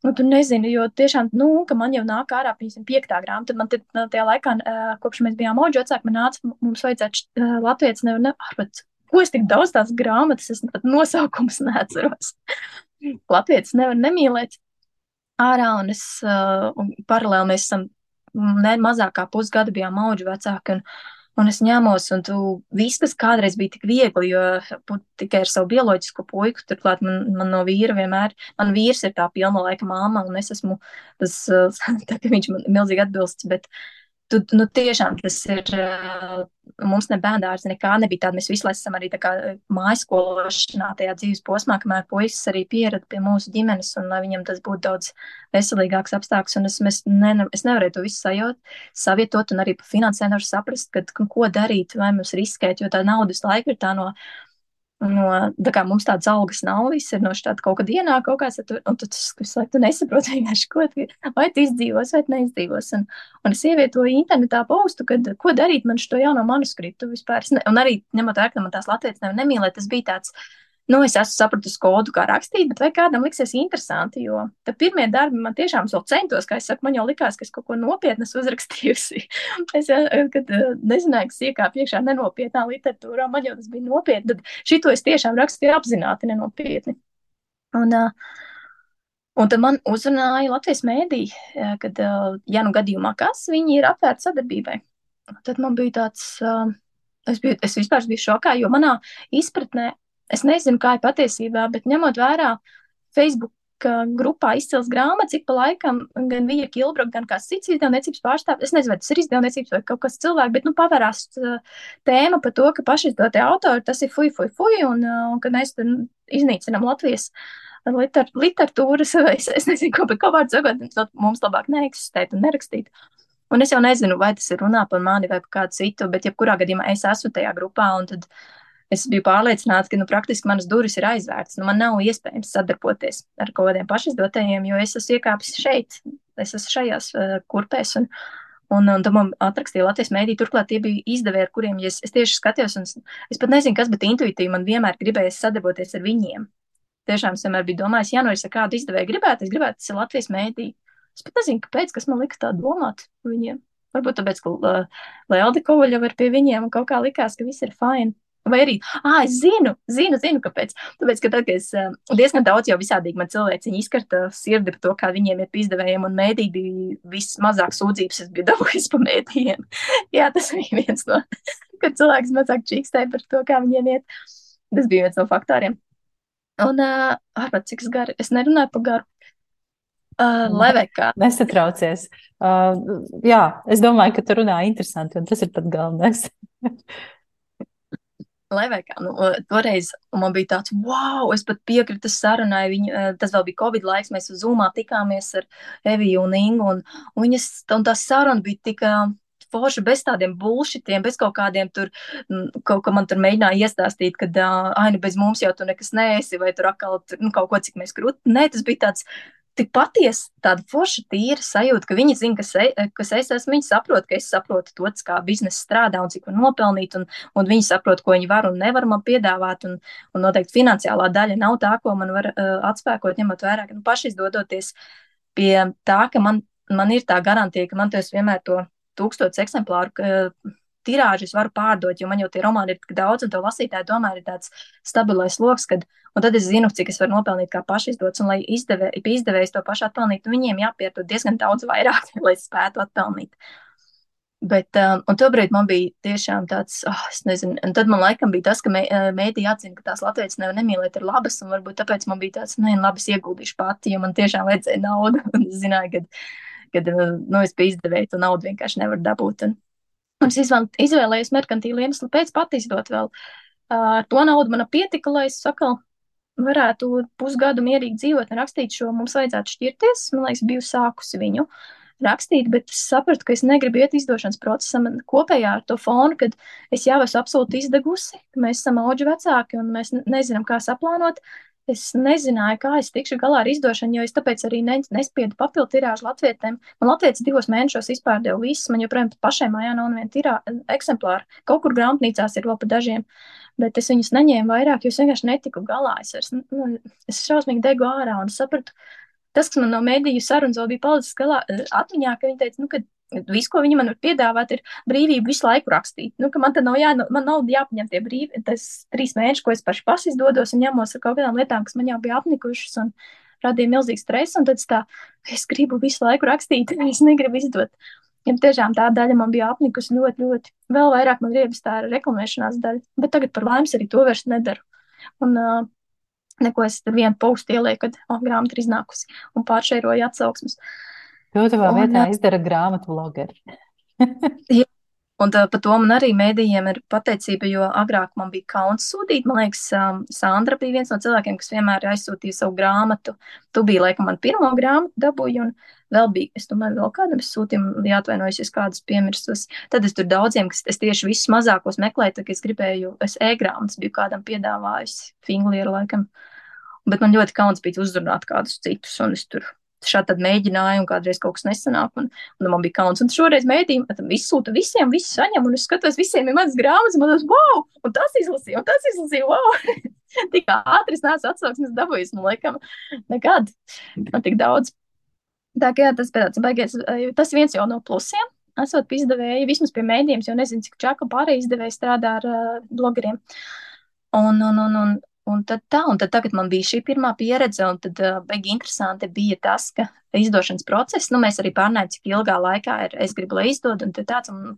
S2: Nu, tu nezini, jo tiešām, nu, ka man jau nāk ārā, piemēram, piektā grāmata. Man te, tajā laikā, uh, kopš mēs bijām auģi vecāki, man nāca, mums vajadzētu latviešu nevar, ne, ārpēc ko es tik daudz tās grāmatas, es pat nosaukums neatceros. Latvijas nevar nemīlēt ārā, un es, uh, un paralēli mēs esam ne mazāk kā pusgadu bijām auģi vecāki, un, un es ņēmos, un tu viss, kas kādreiz bija tik viegli, jo būt tikai ar savu bioloģisko puiku, turklāt man, man no vīra vienmēr, man vīrs ir tā pilna laika māma, un es esmu tas, *laughs* tā ka viņš man milzīgi atbilsts, bet uh, tu, nu, tiešām tas ir. Mums ne bērnās nekā nebija tāda. Mēs visi esam arī mājas skološanā, tajā dzīves posmā, kamēr puisis arī pierada pie mūsu ģimenes, un lai viņam tas būtu daudz veselīgāks apstākļus. Es, mēs, ne, es nevarēju to visu sajūt, savietot, un arī pa finansēm nevaru saprast, kad, ko darīt, vai mums riskēt, jo tā naudas laika ir tā no No, tā kā mums tādas algas nav, viss ir no šāda kaut kāda ienāk, kaut kāds, tu, un tu, tu, tu, tu nesaproti vienkārši, ko, vai tu izdzīvos, vai neizdzīvos. Un, un es ievietoju internetā postu, kad, ko darīt man šo jauno manuskriptu vispār. Ne, un arī, ņemot vērā, ka man tās latviešu nevar nemīlēt, tas bija tāds, uh, nu, es esmu sapratusi kodu, kā rakstīt, bet vai kādam liksies interesanti, jo tad pirmie darbi man tiešām vēl centos, kā es saku, man jau likās, ka es kaut ko nopietnas uzrakstījusi. *laughs* es, kad nezināju, kas iekāp iekšā nenopietnā literatūrā, man jau tas bija nopietni, tad šito es tiešām rakstīju apzināti nenopietni. Un, Un tad man uzrunāja Latvijas mēdī, kad, ja nu gadījumā kas, viņi ir atvērti sadarbībai. Tad man bija tāds, es, biju, es vispār biju šokā, jo manā izpratnē Es nezinu, kā ir patiesībā, bet ņemot vērā Facebook grupā izcils grāmatas, ik pa laikam gan Vija Kilbrok, gan kāds cits izdevniecības pārstāvs, es nezinu, vai tas ir izdevniecības vai kaut kas cilvēks, bet, nu, pavērās uh, tēma par to, ka pašizdotie autori, tas ir fuj, fuj, fuj, un, uh, un ka mēs tur iznīcinam Latvijas liter, literatūras, *laughs* vai es, es nezinu, ko, bet kaut vārdu sakot, mums labāk neeksistēt un nerakstīt. Un es jau nezinu, vai tas ir runā par mani vai par kādu citu, bet jebkurā gadījumā es esmu tajā grupā, un tad uh, es biju pārliecināta, ka nu, praktiski manas durvis ir aizvērtas. Nu, man nav iespējams sadarboties ar kaut kādiem pašizdotējiem, jo es esmu iekāpis šeit, es esmu šajās uh, kurpēs. Un, Un, un tam man atrakstīja Latvijas mēdī. Turklāt tie bija izdevēji, ar kuriem es, es tieši skatījos. Es pat nezinu, kas, bet intuitīvi man vienmēr gribējās sadarboties ar viņiem. Tiešām es vienmēr biju domājis, ja nu es ar kādu izdevēju gribētu, es gribētu, tas ir Latvijas mēdī. Es pat nezinu, kāpēc, kas man lika tā domāt viņiem. Varbūt tāpēc, ka uh, Lēlde Kovaļa var pie viņiem un kaut kā likās, ka viss ir fini. Vai arī, ah, es zinu, zinu, zinu, kāpēc. Tāpēc, ka tad, kad es uh, diezgan daudz jau visādīgi man cilvēciņi izkarta sirdi par to, kā viņiem ir izdevējiem, un mēdī bija vismazāk sūdzības, es biju dabūjis pa mēdījiem. *laughs* Jā, tas bija viens no, *laughs* kad cilvēks mazāk čīkstēja par to, kā viņiem iet. Tas bija viens no faktoriem. Un, uh, ārpēc, cik es garu, es nerunāju par garu. Uh, lai vai kā.
S1: Nesatraucies. Uh, jā, es domāju, ka tu runā interesanti, un tas ir pat galvenais. *laughs*
S2: lai vai kā, nu, toreiz man bija tāds, wow, es pat piekritu sarunai, viņa, tas vēl bija Covid laiks, mēs uz Zoomā tikāmies ar Eviju un Ingu, un, un viņas, un tā saruna bija tik forša, bez tādiem bullshitiem, bez kaut kādiem tur, kaut ko man tur mēģināja iestāstīt, ka, ai, nu bez mums jau tu nekas neesi, vai tur atkal, nu, kaut ko, cik mēs krūti. Nē, tas bija tāds, tik patiesa, tāda forša, tīra sajūta, ka viņi zina, kas, e, kas es esmu. Viņi saprot, ka es saprotu to, kā biznesa strādā un cik var nopelnīt, un, un viņi saprot, ko viņi var un nevar man piedāvāt. Un, un noteikti finansiālā daļa nav tā, ko man var uh, atspēkot, ņemot vērā, ka nu, paši izdodoties pie tā, ka man, man ir tā garantija, ka man tas vienmēr to tūkstotis eksemplāru. Uh, tirāžas varu pārdot, jo man jau tie romāni ir tik daudz, un to lasītāju tomēr ir tāds stabilais lokus, kad, tad es zinu, cik es varu nopelnīt kā pašizdots, un lai izdevē, izdevējs to pašu atpelnītu, viņiem jāpiedod diezgan daudz vairāk, *laughs* lai spētu atpelnīt. Bet, um, un tobrīd man bija tiešām tāds, oh, es nezinu, un tad man laikam bija tas, ka mē, mēdī atzina, ka tās latviešu nevar nemīlēt, ir labas, un varbūt tāpēc man bija tāds, nē, labi, es ieguldīšu pati, jo man tiešām vajadzēja naudu, *laughs* un es zināju, kad, kad, nu, es biju izdevēja, to naudu vienkārši nevar dabūt. Un, Un es izvēlējos merkantīlu iemeslu pēc pat izdot vēl. Ar to naudu man pietika, lai es sakal, varētu pusgadu mierīgi dzīvot un rakstīt šo. Mums vajadzētu šķirties. Man liekas, biju sākusi viņu rakstīt, bet es sapratu, ka es negribu iet izdošanas procesam kopējā ar to fonu, kad es jau esmu absolūti izdegusi, ka mēs esam auģi vecāki un mēs nezinām, kā saplānot. Es nezināju, kā es tikšu galā ar izdošanu, jo es tāpēc arī ne, nespiedu papildu tirāžu latvietēm. Man latvietis divos mēnešos izpārdeva visus, man joprojām pašai mājā nav neviena tirā eksemplāra. Kaut kur grāmatnīcās ir vēl pa dažiem, bet es viņus neņēmu vairāk, jo es vienkārši netiku galā. Es, vairs, nu, es šausmīgi degu ārā un sapratu, tas, kas man no mēdīju sarunas vēl bija palicis galā atmiņā, ka viņi teica, nu, ka Viss, ko viņi man var piedāvāt, ir brīvība visu laiku rakstīt. Nu, man tad nav, jā, man nav jāpaņem tie brīvi, tas trīs mēneši, ko es paši pasizdodos un ņemos ar kaut kādām lietām, kas man jau bija apnikušas un radīja milzīgu stresu. Un tad es tā, es gribu visu laiku rakstīt, *laughs* es negribu izdot. Ja tiešām tā daļa man bija apnikusi ļoti, ļoti. Vēl vairāk man riebas tā reklamēšanās daļa, bet tagad par vaims arī to vairs nedaru. Un, uh, neko es tur vienu postu ielieku, kad oh, grāmata ir iznākusi un pāršēroju atsauksmes. Uh,
S1: Tavā un, vietā izdara grāmatu blogeri. *laughs*
S2: jā, un tā, par to man arī mēdījiem ir pateicība, jo agrāk man bija kauns sūtīt. Man liekas, um, Sandra bija viens no cilvēkiem, kas vienmēr aizsūtīja savu grāmatu. Tu biji, laikam, man pirmo grāmatu dabūju, un vēl bija, es domāju, vēl kādam sūtījumu, jāatvainojas, ja kādas piemirstos. Tad es tur daudziem, kas es tieši visus mazākos meklēju, tad es gribēju, es e-grāmatas biju kādam piedāvājusi, Finglieru laikam. Bet man ļoti kauns bija uzrunāt kādus citus, un es tur šādi mēģināju, un kādreiz kaut kas nesanāk, un, un man bija kauns. Un šoreiz mēdījumi izsūta visiem, visu saņem, un es skatos, visiem ir mans grāmatas, man tas, wow, un tas izlasīja, un tas izlasīja, wow. *laughs* tik ātri es neesmu atsauksmes dabūjis, man laikam, nekad. Man tik daudz. Tā kā jā, tas, tāds, baigies, tas viens jau no plusiem. Esot izdevēji, vismaz pie mēdījiem, jo nezinu, cik čaka pārējie izdevēji strādā ar uh, blogeriem. Un, un, un, un Un tad tā, un tad tagad man bija šī pirmā pieredze, un tad uh, beigi interesanti bija tas, ka izdošanas process, nu, mēs arī pārnājām, cik ilgā laikā ir, es gribu, lai izdod, un tad tāds, un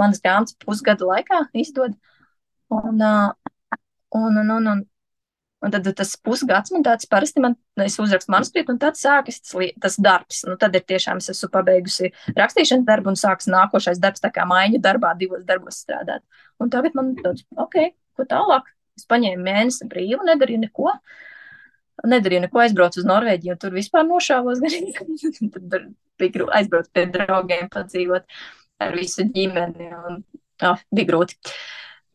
S2: manas grāmatas pusgada laikā izdod. Un, uh, un, un, un, un, Un tad tas pusgads man tāds parasti, man, es uzrakstu manuskriptu, un tad sākas tas, tas darbs. Nu, tad ir tiešām es esmu pabeigusi rakstīšanas darbu un sāks nākošais darbs, tā kā maiņu darbā, divos darbos strādāt. Un tagad man tāds, ok, ko tālāk? Es paņēmu mēnesi brīvu, nedarīju neko. Nedarīju neko, aizbraucu uz Norvēģiju, tur vispār nošāvos. *laughs* tad bija aizbraukt pie draugiem, padzīvot ar visu ģimeni. Un, oh, bija grūti.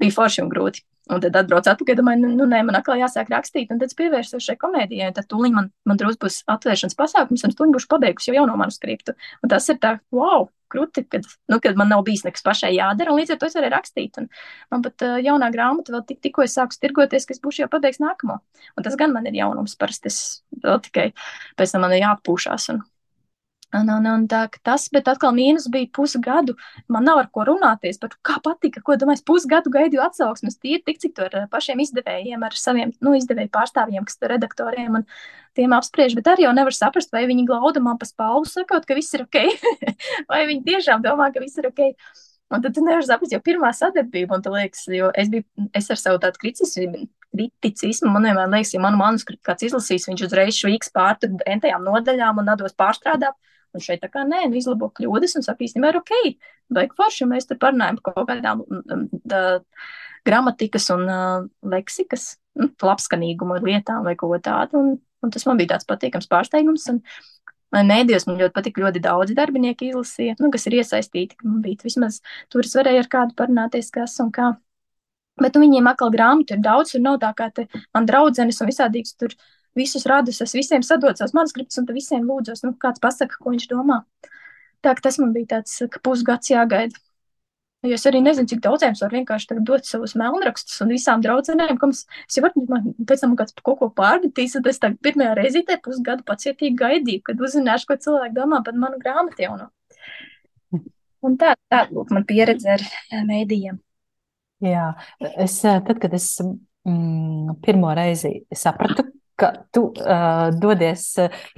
S2: Bija forši un grūti. Un tad atbraucu atpakaļ, domāju, nu, nu nē, man atkal jāsāk rakstīt, un tad es pievērsos šai komēdijai. Tad tūlīt man, man drusku būs atvēršanas pasākums, un tūlīt būšu pabeigusi jau jauno manuskriptu. Un tas ir tā, wow, krūti, kad, nu, kad man nav bijis nekas pašai jādara, un līdz ar to es varēju rakstīt. Un man pat uh, jaunā grāmata vēl tik, tikko es sāku tirgoties, ka es būšu jau pabeigs nākamo. Un tas gan man ir jaunums, parasti es vēl tikai pēc tam man ir jāatpūšās. Un, Un, un, un tā, tas, bet atkal mīnus bija pusgadu. Man nav ar ko runāties par kā patika, ko domāju. Pusgadu gaidīju atsauksmes, tīri tik cik tur ar pašiem izdevējiem, ar saviem nu, izdevēju pārstāvjiem, kas tur redaktoriem un tiem apspriež. Bet arī jau nevar saprast, vai viņi glauda man pa spalvu, sakot, ka viss ir ok, *laughs* vai viņi tiešām domā, ka viss ir ok. Un tad tu nevari saprast, jo pirmā sadarbība, tu liekas, jo es biju, es ar savu tādu kriticismu, kriticismu man vienmēr liekas, ja manu manuskriptu kāds izlasīs, viņš uzreiz švīks pār entajām nodaļām un atdos pārstrādāt. Un šeit tā kā nē, nu izlabo kļūdas un saka, īstenībā ir ok, vajag forši, mēs tur parunājam par kaut kādām da, gramatikas un uh, leksikas, nu, labskanīguma lietām vai ko tādu. Un, un tas man bija tāds patīkams pārsteigums. Un, Mēdījos man ļoti patīk, ļoti daudz darbinieku izlasīja, nu, kas ir iesaistīti. Man bija vismaz tur, es varēju ar kādu parunāties, kas un kā. Bet nu, viņiem atkal grāmatu ir daudz, un nav tā kā te man draudzenes un visādīgs tur visus radus, es visiem sadodu savus manuskriptus, un tad visiem lūdzos, nu, kāds pasaka, ko viņš domā. Tā ka tas man bija tāds, ka pusgads jāgaida. Jo es arī nezinu, cik daudziem var vienkārši dot savus melnrakstus un visām draudzenēm, kam es, jau man pēc tam kāds kaut ko pārmetīs, tad es tagad pirmajā reizītē pusgadu pacietīgi gaidīju, kad uzzināšu, ko cilvēki domā par manu grāmatu jauno. Un tā, tā, lūk, man pieredze ar mēdījiem.
S1: Jā, es tad, kad es mm, pirmo reizi sapratu, ka tu uh, dodies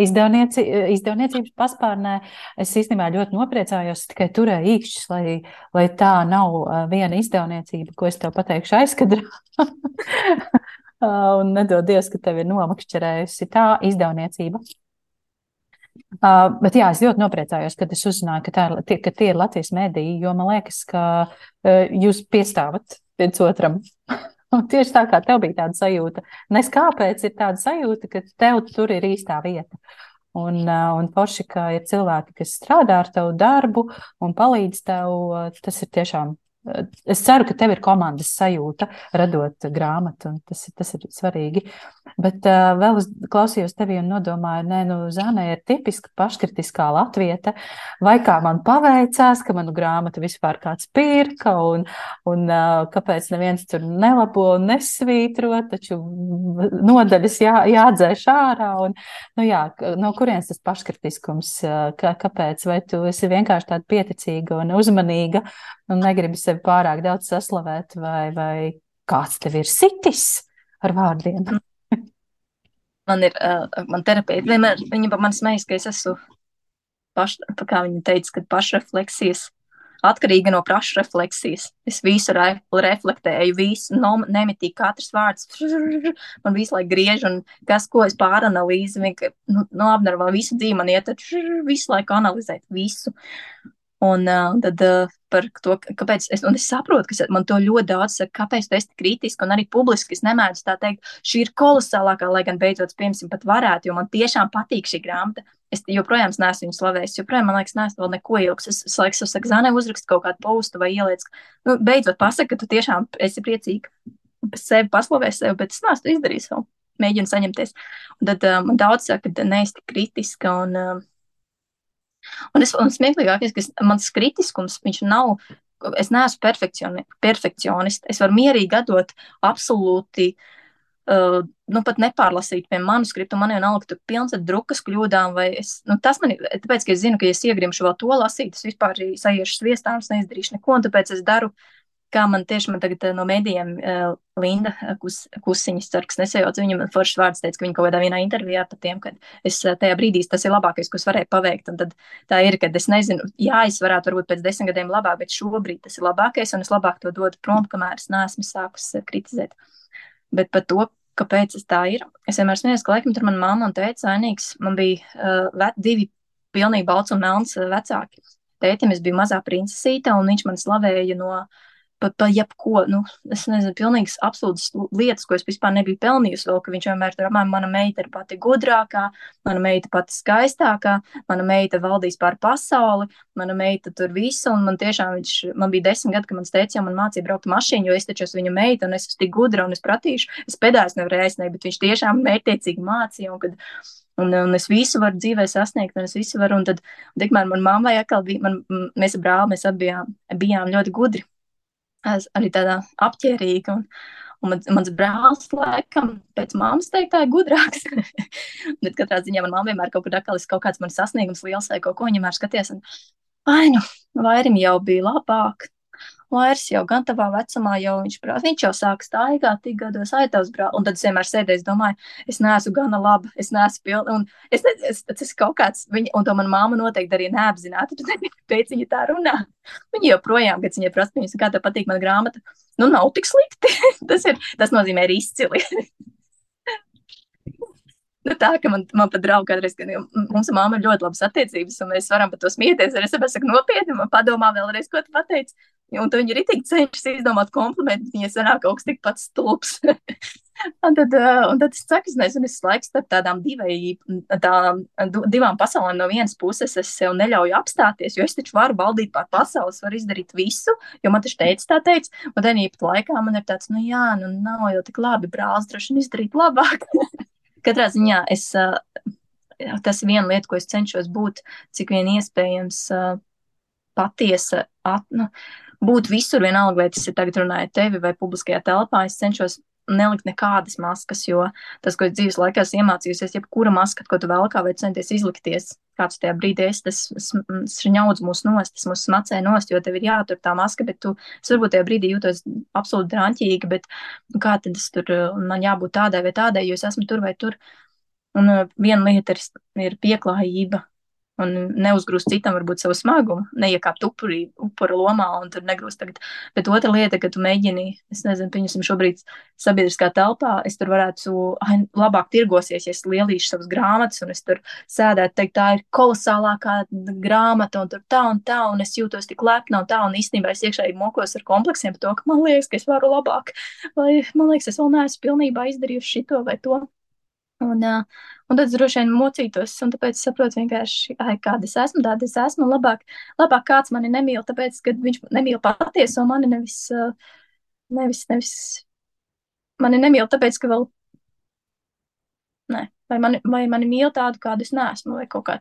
S1: izdevnieci, izdevniecības paspārnē. Es īstenībā ļoti nopriecājos, tikai turēju īkšķus, lai, lai tā nav viena izdevniecība, ko es tev pateikšu aizkadrā. *laughs* Un nedodies, ka tev ir nomakšķerējusi tā izdevniecība. Uh, bet jā, es ļoti nopriecājos, kad es uzzināju, ka, ir, tie, ka tie ir Latvijas mēdīji, jo man liekas, ka uh, jūs piestāvat viens otram. *laughs* Un tieši tā kā tev bija tāda sajūta, nes kāpēc ir tāda sajūta, ka tev tur ir īstā vieta. Un, un forši, ka ir cilvēki, kas strādā ar tavu darbu un palīdz tev, tas ir tiešām Es ceru, ka tev ir komandas sajūta, radot grāmatu, un tas, tas ir svarīgi. Bet uh, vēl es klausījos tevi un nodomāju, nē, nu, Zāne ir tipiska paškritiskā latvieta, vai kā man paveicās, ka manu grāmatu vispār kāds pirka, un, un uh, kāpēc neviens tur nelabo un nesvītro, taču nodaļas jā, jādzēš ārā, un, nu jā, no kurienes tas paškritiskums, kā, kāpēc, vai tu esi vienkārši tāda pieticīga un uzmanīga, un negribi sevi pārāk daudz saslavēt, vai, vai kāds tev ir sitis ar vārdiem.
S2: Man ir, man terapeita vienmēr, viņa par mani smejas, ka es esmu paš, kā viņa teica, kad pašrefleksijas, atkarīga no pašrefleksijas. Es visu re, reflektēju, visu, no, nemitīgi katrs vārds, man visu laiku griež, un kas, ko es pāranalīzu, nu, nu apnervā visu dzīvi man iet, visu laiku analizēt visu. Un uh, tad uh, par to, kāpēc es, es saprotu, ka man to ļoti daudz saka, kāpēc tu esi kritiski, un arī publiski es nemēdzu tā teikt, šī ir kolosālākā, lai gan beidzot, piemēram, pat varētu, jo man tiešām patīk šī grāmata. Es joprojām neesmu viņu slavējis, joprojām man liekas, neesmu vēl neko ilgs. Es, es laikam, es saku, Zanē, uzrakst kaut kādu postu vai ieliec, nu, beidzot pasaka, ka tu tiešām esi priecīga. Pēc sevi paslavēs sevi, bet es neesmu izdarījis vēl. Mēģinu saņemties. Un tad um, man daudz saka, ka neesi kritiska un um, Un, es, un smieklīgākais, ka mans kritiskums, viņš nav, es neesmu perfekcioni, perfekcionists. Es varu mierīgi atdot absolūti, uh, nu pat nepārlasīt pie manuskriptu, man jau nav tur pilns ar drukas kļūdām, es, nu tas man, tāpēc, ka es zinu, ka ja es iegrimšu vēl to lasīt, es vispār saiešu sviestām, es neizdarīšu neko, un tāpēc es daru uh, kā man tieši man tagad eh, no mēdījiem uh, Linda kus, Kusiņas, ceru, kas nesajauc, viņa man foršs vārds teica, ka viņa kaut kādā vienā intervijā par tiem, ka es tajā brīdī tas ir labākais, ko es varēju paveikt. Un tad tā ir, ka es nezinu, jā, es varētu varbūt pēc desmit gadiem labāk, bet šobrīd tas ir labākais, un es labāk to dodu prom, kamēr es neesmu sākus kritizēt. Bet par to, kāpēc tas tā ir. Es vienmēr smējos, ka laikam tur mana mamma un tēta sainīgs. Man bija uh, divi pilnīgi balts un melns vecāki. Tētim es biju mazā princesīte, un viņš man slavēja no uh, pa, pa jebko, nu, es nezinu, pilnīgas absolūtas lietas, ko es vispār nebiju pelnījusi vēl, ka viņš vienmēr tur apmēram, mana meita ir pati gudrākā, mana meita pati skaistākā, mana meita valdīs pār pasauli, mana meita tur visu, un man tiešām viņš, man bija desmit gadi, kad man teica, jau man mācīja braukt mašīnu, jo es taču esmu viņa meita, un es esmu tik gudra, un es pratīšu, es pedājos nevarēju aizsniegt, bet viņš tiešām mērķiecīgi mācīja, un kad, Un, un es visu varu dzīvē sasniegt, un es visu varu. Un tad, tikmēr man mammai atkal bija, man, mēs ar brāli, mēs bijām, bijām ļoti gudri arī tādā apģērbīga. Un, un mans, mans brālis, laikam, pēc mammas teikt, tā ir gudrāks. *laughs* Bet katrā ziņā man mamma vienmēr kaut kur atkal ir kaut kāds mans sasniegums liels vai kaut ko viņa vienmēr skaties. Un, ai, nu, vairim jau bija labāk vairs jau gan tavā vecumā, jau viņš, prāt, viņš jau sāk staigāt, tik gados aitavs brāl. Un tad es vienmēr sēdēju, domāju, es neesmu gana laba, es neesmu pilna. Un es, es, es, tas ir kaut kāds, viņa, un to man māma noteikti arī neapzināti, tad pēc *laughs* viņa tā runā. Viņa joprojām, kad viņa prasa, viņas, kā tev patīk man grāmata, nu nav tik slikti. *laughs* tas, ir, tas nozīmē arī izcili. *laughs* Nu, tā, ka man, man pat draugi kādreiz, ka mums ar māmu ir ļoti labas attiecības, un mēs varam par to smieties. Es saprotu, nopietni, man padomā vēlreiz, ko tu pateici. Un viņi arī tik cenšas izdomāt komplimentus, viņai sanāk kaut kas tikpat stulbs. *laughs* un, tad, un tad es saku, es nezinu, es laiks starp tādām divai, tā, divām pasaulēm no vienas puses es sev neļauju apstāties, jo es taču varu valdīt pār pasauli, varu izdarīt visu, jo man taču teica tā teica, un tad īpat laikā man ir tāds, nu jā, nu nav jau tik labi, brālis droši vien izdarīt labāk. *laughs* Katrā ziņā es, tas viena lieta, ko es cenšos būt, cik vien iespējams patiesa, at, nu, būt visur, vienalga, vai tas ir tagad runājot tevi vai publiskajā telpā, es cenšos nelikt nekādas maskas, jo tas, ko es dzīves laikā esmu iemācījusies, jebkura maska, ko tu vēlkā vai centies izlikties, kāds tajā brīdī es, tas šņaudz mūs nost, tas mūs smacē nost, jo tev ir jātur tā maska, bet tu, es varbūt tajā brīdī jūtos absolūti drāņķīgi, bet kā tad es tur, man jābūt tādai vai tādai, jo es esmu tur vai tur. Un uh, viena lieta ir, ir pieklājība, un neuzgrūst citam varbūt savu smagumu, neiekāpt upurī, upura lomā un tur negrūst tagad. Bet otra lieta, ka tu mēģini, es nezinu, pieņemsim šobrīd sabiedriskā telpā, es tur varētu ai, labāk tirgosies, ja es lielīšu savas grāmatas un es tur sēdētu, teikt, tā ir kolosālākā grāmata un tur tā un tā, un es jūtos tik lepna un tā, un īstenībā es iekšēji mokos ar kompleksiem par to, ka man liekas, ka es varu labāk, vai man liekas, es vēl neesmu pilnībā izdarījusi šito vai to. Un, uh, un tad es droši vien mocītos, un tāpēc es saprotu vienkārši, ai, kāda es esmu, tāda es esmu. Labāk, labāk kāds mani nemīl, tāpēc, ka viņš nemīl patieso mani, nevis, uh, nevis, nevis mani nemīl, tāpēc, ka vēl, nē, vai mani, vai mani mīl tādu, kādu es neesmu, vai kaut kā.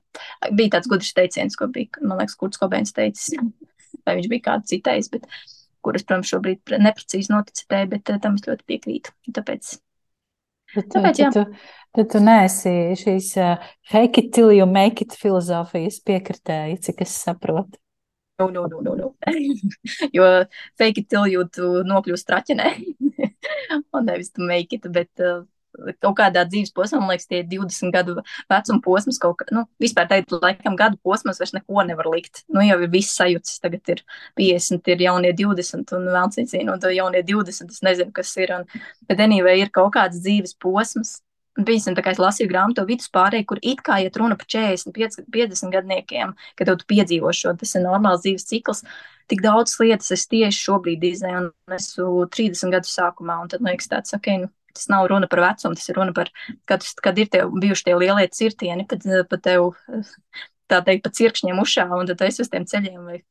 S2: Bija tāds gudrs teiciens, ko bija, man liekas, Kurts Kobēns teicis, *laughs* vai viņš bija kādu citējis, bet kuras, protams, šobrīd neprecīzi noticitēju, bet uh, tam es ļoti piekrītu. Tāpēc
S1: Bet, Tāpēc, jā. Tu, tad tu neesi šīs uh, fake it till you make it filozofijas piekritēji, cik es saprotu.
S2: No, no, no, no, no. jo fake it till you nokļūst traķenē. *laughs* Un nevis tu make it, bet uh, kaut kādā dzīves posmā, man liekas, tie 20 gadu vecuma posms, kaut kā, nu, vispār tagad, laikam, gadu posms vairs neko nevar likt. Nu, jau ir viss sajūts, tagad ir 50, ir jaunie 20, un vēl zina, un to jaunie 20, es nezinu, kas ir, un, bet anyway, ir kaut kāds dzīves posms. Piemēram, tā kā es lasīju grāmatu viduspārēju, kur it kā iet runa par 40, 50 gadniekiem, kad tu piedzīvo šo, tas ir normāls dzīves cikls. Tik daudz lietas es tieši šobrīd izēju, un esmu 30 gadu sākumā, tad liekas tāds, ok, nu, tas nav runa par vecumu, tas ir runa par, kad, kad ir tie bijuši tie lielie cirtieni, kad pa tev, tā teikt, pa cirkšņiem ušā, un tad esi uz tiem ceļiem, vai,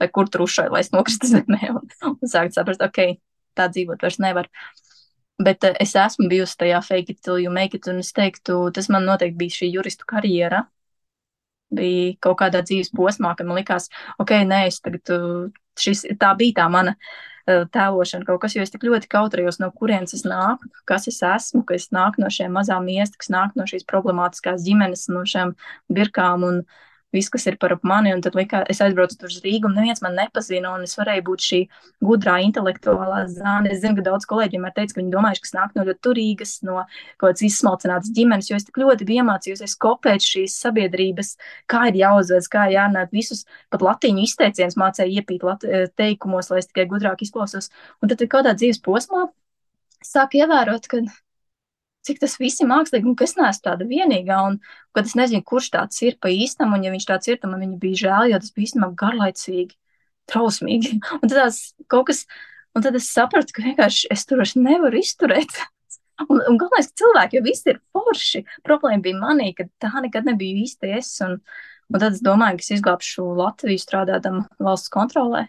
S2: vai kur tur ušai, lai es nokristu *laughs* zemē, un, un sākt saprast, ok, tā dzīvot vairs nevar. Bet uh, es esmu bijusi tajā fake it till you make it, un es teiktu, tas man noteikti bija šī juristu karjera. Bija kaut kādā dzīves posmā, kad man likās, ok, nē, es tagad, šis, tā bija tā mana uh, Eh, tēlošana kaut kas, jo es tik ļoti kautrējos, no kurienes es nāku, kas es esmu, ka es nāku no šiem mazām miesta, kas nāk no šīs problemātiskās ģimenes, no šiem birkām un viss, kas ir par mani, un tad likā, es aizbraucu tur uz Rīgu, un neviens man nepazina, un es varēju būt šī gudrā intelektuālā zāne. Es zinu, ka daudz kolēģi vienmēr teica, ka viņi domājuši, ka es nāku no ļoti turīgas, no kaut kādas izsmalcinātas ģimenes, jo es tik ļoti biju iemācījusies kopēt šīs sabiedrības, kā ir jāuzvedas, kā jārunāt visus, pat latīņu izteicienus mācēja iepīt lat, eh, teikumos, lai es tikai gudrāk izklausos. Un tad kaut kādā dzīves posmā sāk ievērot, ka cik tas viss ir mākslīgi, un ka es neesmu tāda vienīgā, un kad es nezinu, kurš tāds ir pa īstam, un ja viņš tāds ir, tad man viņa bija žēl, jo tas bija īstenībā garlaicīgi, trausmīgi. *laughs* Un tad kas, un tad es sapratu, ka vienkārši es tur vairs nevaru izturēt. *laughs* Un, un galvenais, ka cilvēki jau visi ir forši. Problēma bija manī, ka tā nekad nebija īsti es. Un, un tad es domāju, ka es izglābšu Latviju strādādama valsts kontrolē.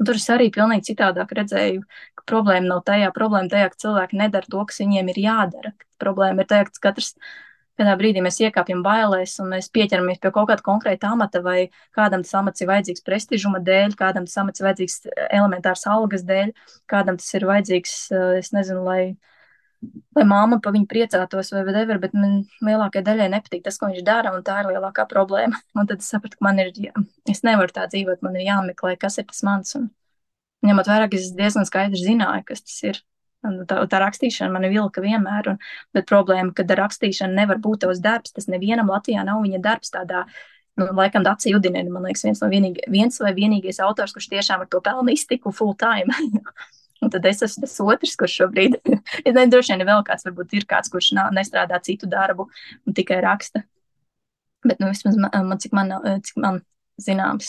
S2: Un tur es arī pilnīgi citādāk redzēju, ka problēma nav tajā, problēma tajā, ka cilvēki nedara to, kas viņiem ir jādara. Problēma ir tajā, ka katrs kādā brīdī mēs iekāpjam bailēs un mēs pieķeramies pie kaut kāda konkrēta amata, vai kādam tas amats ir vajadzīgs prestižuma dēļ, kādam tas amats ir vajadzīgs elementārs algas dēļ, kādam tas ir vajadzīgs, es nezinu, lai lai mamma par viņu priecātos vai whatever, bet man lielākajai daļai nepatīk tas, ko viņš dara, un tā ir lielākā problēma. *laughs* Un tad es sapratu, ka man ir, jā, es nevaru tā dzīvot, man ir jāmeklē, kas ir tas mans. Un, ņemot vērā, ka es diezgan skaidri zināju, kas tas ir. Un tā, tā rakstīšana man vilka vienmēr, un, bet problēma, ka rakstīšana nevar būt tavs darbs, tas nevienam Latvijā nav viņa darbs tādā nu, laikam Dācis Udinēna, man liekas, viens, no vienīgi, viens vai vienīgais autors, kurš tiešām ar to pelnu iztiku full time. *laughs* Un tad es esmu tas otrs, kurš šobrīd, *laughs* ja ne, droši vien vēl kāds, varbūt ir kāds, kurš nav, nestrādā citu darbu un tikai raksta. Bet, nu, vismaz man, man cik man, cik man zināms,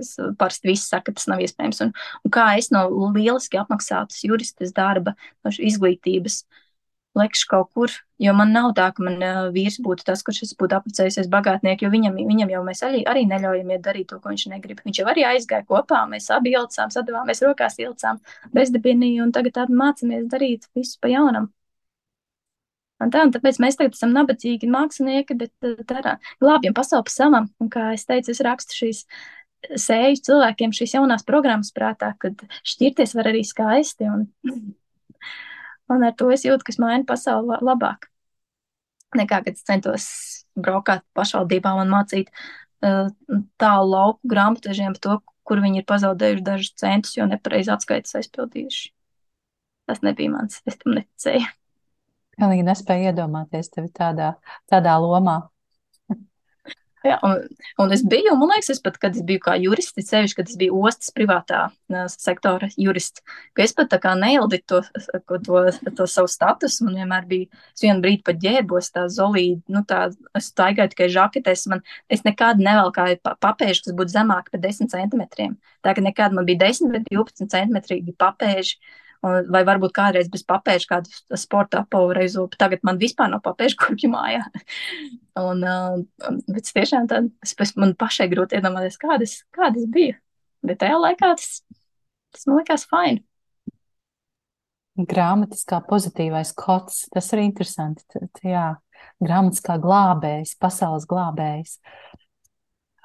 S2: es parasti viss saka, ka tas nav iespējams. Un, un kā es no lieliski apmaksātas juristes darba, no izglītības, uh, lekšu kaut kur, jo man nav tā, ka man uh, vīrs būtu tas, kurš es būtu apprecējusies bagātnieki, jo viņam, viņam jau mēs arī, arī neļaujam iet darīt to, ko viņš negrib. Viņš jau arī aizgāja kopā, mēs abi ilcām, sadavāmies rokās ilcām bezdibinī un tagad tādu mācamies darīt visu pa jaunam. Un tā, un tāpēc mēs tagad esam nabadzīgi mākslinieki, bet tā, glābjam pasauli pa savam. Un kā es teicu, es rakstu šīs sēju cilvēkiem šīs jaunās programmas prātā, kad šķirties var arī skaisti. Un, Un ar to es jūtu, ka es mainu pasauli labāk. Nekā, kad es centos braukāt pašvaldībām un mācīt uh, tālu lauku grāmatvežiem par to, kur viņi ir pazaudējuši dažus centus, jo nepareizi atskaites aizpildījuši. Tas nebija mans, es tam neticēju.
S1: Pilnīgi nespēju iedomāties tevi tādā, tādā lomā.
S2: Jā, un, un es biju, man liekas, es pat, kad es biju kā jurists, sevišķi, kad es biju ostas privātā sektora jurists, ka es pat tā kā neildīju to, to, to, to savu statusu, man vienmēr bija, es vienu brīdi pat ģērbos tā zolīdi, nu tā, es taigāju tikai žaketēs, man, es nekad nevelkāju papēžu, kas būtu zemāk par 10 centimetriem. Tā ka nekad man bija 10 vai 12 centimetrīgi papēži, un, vai varbūt kādreiz bez papēža kādu sporta apaureizu, tagad man vispār nav papēža kurpju mājā. *laughs* un, uh, bet tiešām tad es, man pašai grūti iedomāties, kādas, kādas bija. Bet tajā laikā tas, tas man likās fini.
S1: Grāmatas kā pozitīvais kods, tas ir interesanti. Tad, jā, grāmatas kā glābējs, pasaules glābējs.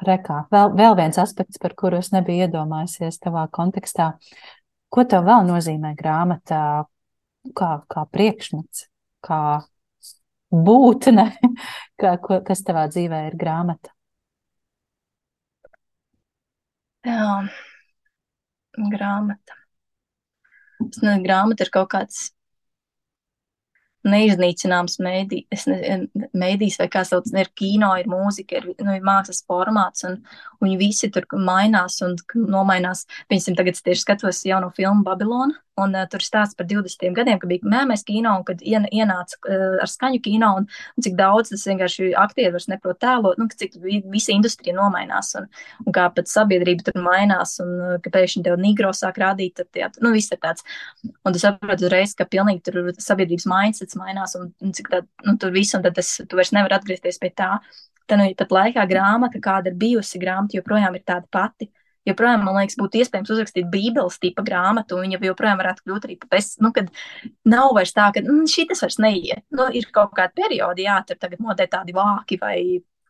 S1: Rekā. Vēl, vēl viens aspekts, par kuru es nebiju iedomājusies tavā kontekstā. Ko tev vēl nozīmē grāmatā, kā, kā priekšmets, kā būtne, *laughs* kā, ko, kas tavā dzīvē ir grāmata?
S2: Jā, grāmata. Es nezinu, grāmata ir kaut kāds neiznīcināms mēdījis, mēdījis vai kā sauc, ir kino, ir mūzika, ir, nu, ir mākslas formāts, un, un viņi visi tur mainās un nomainās. Piemēram, tagad es tieši skatos jauno filmu Babilonu, Un uh, tur stāsta par 20 gadiem, kad bija mēmēs kino un kad ien, ienāca uh, ar skaņu kino un, un cik daudz tas vienkārši aktieri vairs neprot tēlot, nu, cik visa industrija nomainās un, un kā pat sabiedrība tur mainās un uh, ka pēkšņi tev nigro sāk rādīt, tad jā, nu, viss ir tāds. Un tu saproti uzreiz, ka pilnīgi tur sabiedrības mindsets mainās un, un cik tā, nu, tur viss, un tad tas, tu vairs nevar atgriezties pie tā. Tad, nu, pat laikā grāmata, kāda ir bijusi grāmata, joprojām ir tāda pati joprojām, man liekas, būtu iespējams uzrakstīt Bībeles tipa grāmatu, un viņa joprojām varētu kļūt arī par bestu. Nu, kad nav vairs tā, ka mm, šī tas vairs neiet. Nu, ir kaut kādi periodi, jā, tur tagad modē tādi vāki vai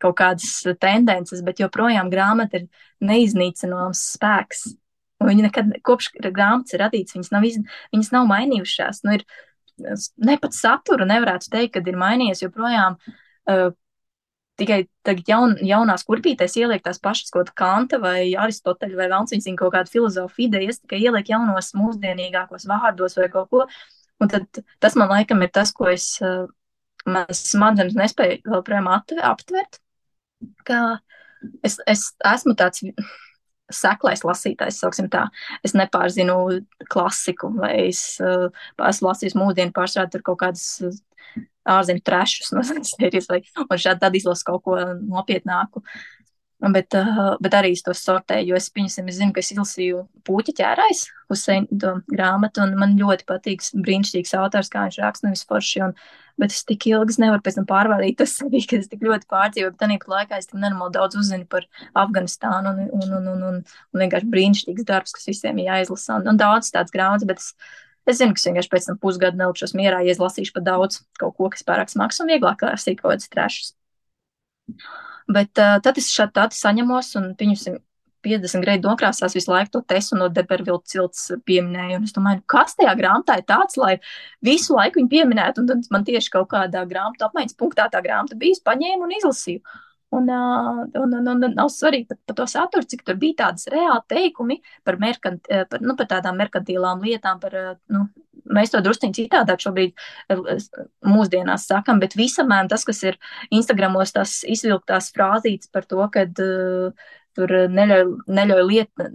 S2: kaut kādas tendences, bet joprojām grāmata ir neiznīcināms spēks. Un viņa nekad, kopš grāmatas ir radīts, viņas nav, iz, viņas nav mainījušās. Nu, ir, ne pat saturu nevarētu teikt, kad ir mainījies, joprojām uh, tikai tagad jaun, jaunās kurpītēs ieliek tās pašas kaut kanta vai Aristoteļa vai Velns, viņas kaut kādu filozofu idejas, tikai ieliek jaunos mūsdienīgākos vārdos vai kaut ko. Un tad tas man laikam ir tas, ko es, eh, manas smadzenes nespēju vēl projām aptvert, ka es, es esmu tāds seklais lasītājs, sauksim tā. Es nepārzinu klasiku, vai es uh, esmu lasījis mūsdienu pārstrādi tur kaut kādas ārzemju trešus *laughs* no sērijas, vai šādi tad izlasu kaut ko nopietnāku. Bet, uh, bet arī es to sortēju, jo es, piņasim, es zinu, ka es izlasīju Pūķa ķērājs Huseina grāmatu, un man ļoti patīk brīnišķīgs autors, kā viņš raksta, nevis forši, un, bet es tik ilgi nevaru pēc tam pārvaldīt to *laughs* sevi, ka es tik ļoti pārdzīvoju, bet tāpat laikā es tik nenormāli daudz uzzinu par Afganistānu, un, un, un, un, un, un vienkārši brīnišķīgs darbs, kas visiem ir jāizlasa, un, un daudz tāds grāmatas, bet es, Es zinu, ka es vienkārši pēc tam pusgadu nelikšos mierā, ja es lasīšu par daudz kaut ko, kas pārāk smags un vieglāk lasīt kaut kādas trešas. Bet uh, tad es šādi tādu saņemos un pieņemsim 50 grēdu nokrāsās visu laiku to tesu no Debervilta cilts pieminēju. Un es domāju, nu, kas tajā grāmatā ir tāds, lai visu laiku viņu pieminētu. Un tad man tieši kaut kādā grāmatu apmaiņas punktā tā grāmata bija, paņēmu un izlasīju. Un, un, un, un nav svarīgi pat, pat to saturu, cik tur bija tādas reāli teikumi par, merkant, par, nu, par tādām merkantīlām lietām, par, nu, mēs to drusciņi citādāk šobrīd mūsdienās sakam, bet visamēr tas, kas ir Instagramos tās izvilktās frāzītes par to, kad uh, tur neļauj, neļauj liet,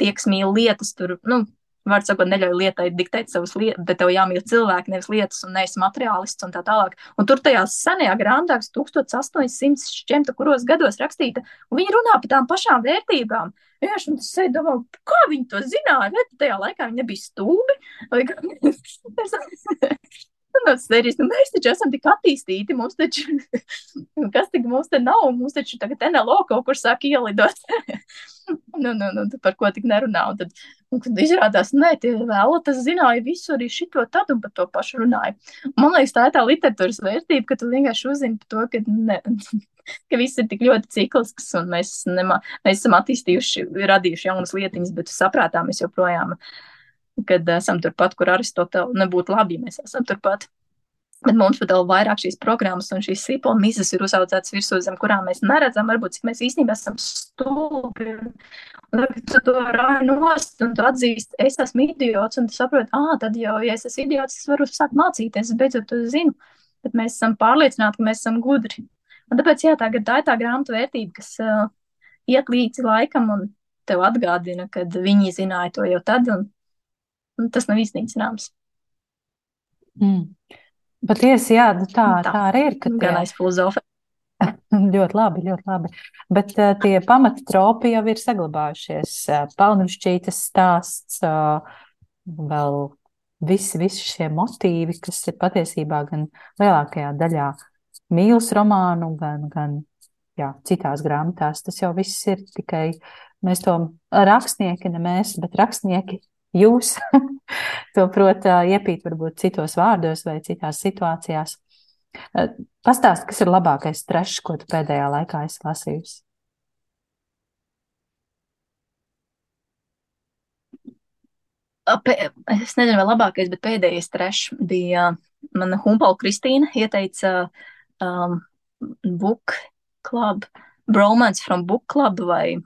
S2: tieks mīl lietas, tur, nu, Vārds sakot, neļauj lietai diktēt savas lietas, bet tev jāmīl cilvēki, nevis lietas, un neesi materiālists un tā tālāk. Un tur tajās senajā grāmatā, 1800 šķemta, kuros gados rakstīta, un viņi runā par tām pašām vērtībām. Vienkārši es sēdu domāju, kā viņi to zināja, vai tajā laikā viņi nebija stulbi, vai. *laughs* No sērijas, nu, mēs taču esam tik attīstīti, mums taču, *laughs* kas tik mums te nav, mums taču tagad NLO kaut kur sāk ielidot. *laughs* nu, nu, nu, par ko tik nerunā. Un tad, un tad izrādās, nē, tie vēl tas zināja visu arī šito tad un par to pašu runāja. Man liekas, tā ir tā literatūras vērtība, ka tu vienkārši uzzini par to, ka, ne, *laughs* ka viss ir tik ļoti ciklisks un mēs, nema, mēs esam attīstījuši, radījuši jaunas lietiņas, bet saprātā mēs joprojām esam kad esam turpat, kur Aristotela nebūtu labi, ja mēs esam turpat. Bet mums pat vēl vairāk šīs programmas un šīs sīpola mizas ir uzaudzētas virsū, zem kurām mēs neredzam, varbūt cik mēs īstenībā esam stulbi. Un tad, tu to rāji nost un tu atzīst, es esmu idiots, un tu saproti, ah, tad jau, ja es esmu idiots, es varu sākt mācīties, es beidzot to zinu. Bet mēs esam pārliecināti, ka mēs esam gudri. Un tāpēc, jā, tā, tā ir tā grāmatu vērtība, kas uh, iet līdzi laikam un tev atgādina, ka viņi zināja to jau tad, un un tas nav iznīcināms.
S1: Mm. Patiesi, jā, nu tā, tā, tā arī ir.
S2: Gan aiz filozofa. *laughs*
S1: ļoti labi, ļoti labi. Bet uh, tie pamattropi jau ir saglabājušies. Uh, Palnušķītas stāsts, uh, vēl visi, visi šie motīvi, kas ir patiesībā gan lielākajā daļā mīlas romānu, gan, gan jā, citās grāmatās. Tas jau viss ir tikai mēs to rakstnieki, ne mēs, bet rakstnieki jūs *laughs* to prot iepīt varbūt citos vārdos vai citās situācijās. Pastāst, kas ir labākais trešs, ko tu pēdējā laikā esi lasījusi?
S2: Es nezinu, vai labākais, bet pēdējais trešs bija mana Humpala Kristīna ieteica um, Book Club, Bromance from Book Club vai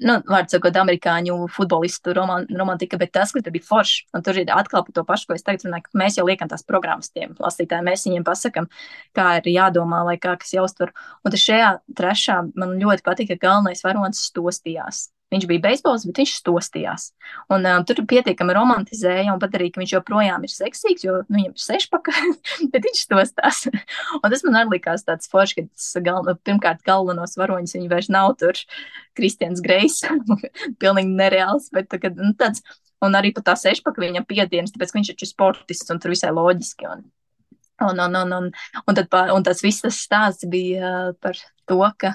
S2: nu, vārds sakot, amerikāņu futbolistu roman, romantika, bet tas, kas tur bija forši, un tur ir atkal par to pašu, ko es tagad runāju, ka mēs jau liekam tās programmas tiem lasītājiem, mēs viņiem pasakam, kā ir jādomā, lai kā kas jāuztver. Un šajā trešā man ļoti patika, ka galvenais varonis stostījās. Viņš bija beisbols, bet viņš stostījās. Un um, tur pietiekami romantizēja un pat arī, ka viņš joprojām ir seksīgs, jo nu, viņam ir sešpaka, *laughs* bet viņš stostās. *laughs* un tas man arī likās tāds foršs, ka tas galveno, pirmkārt galvenos varoņus viņi vairs nav tur Kristians Grejs, *laughs* pilnīgi nereāls, bet kad, nu, tāds, un arī pat tā sešpaka viņam piedienas, tāpēc ka viņš ir sportists un tur visai loģiski. Un, Un, un, un, un, un, tad, un tas viss tas stāsts bija uh, par to, ka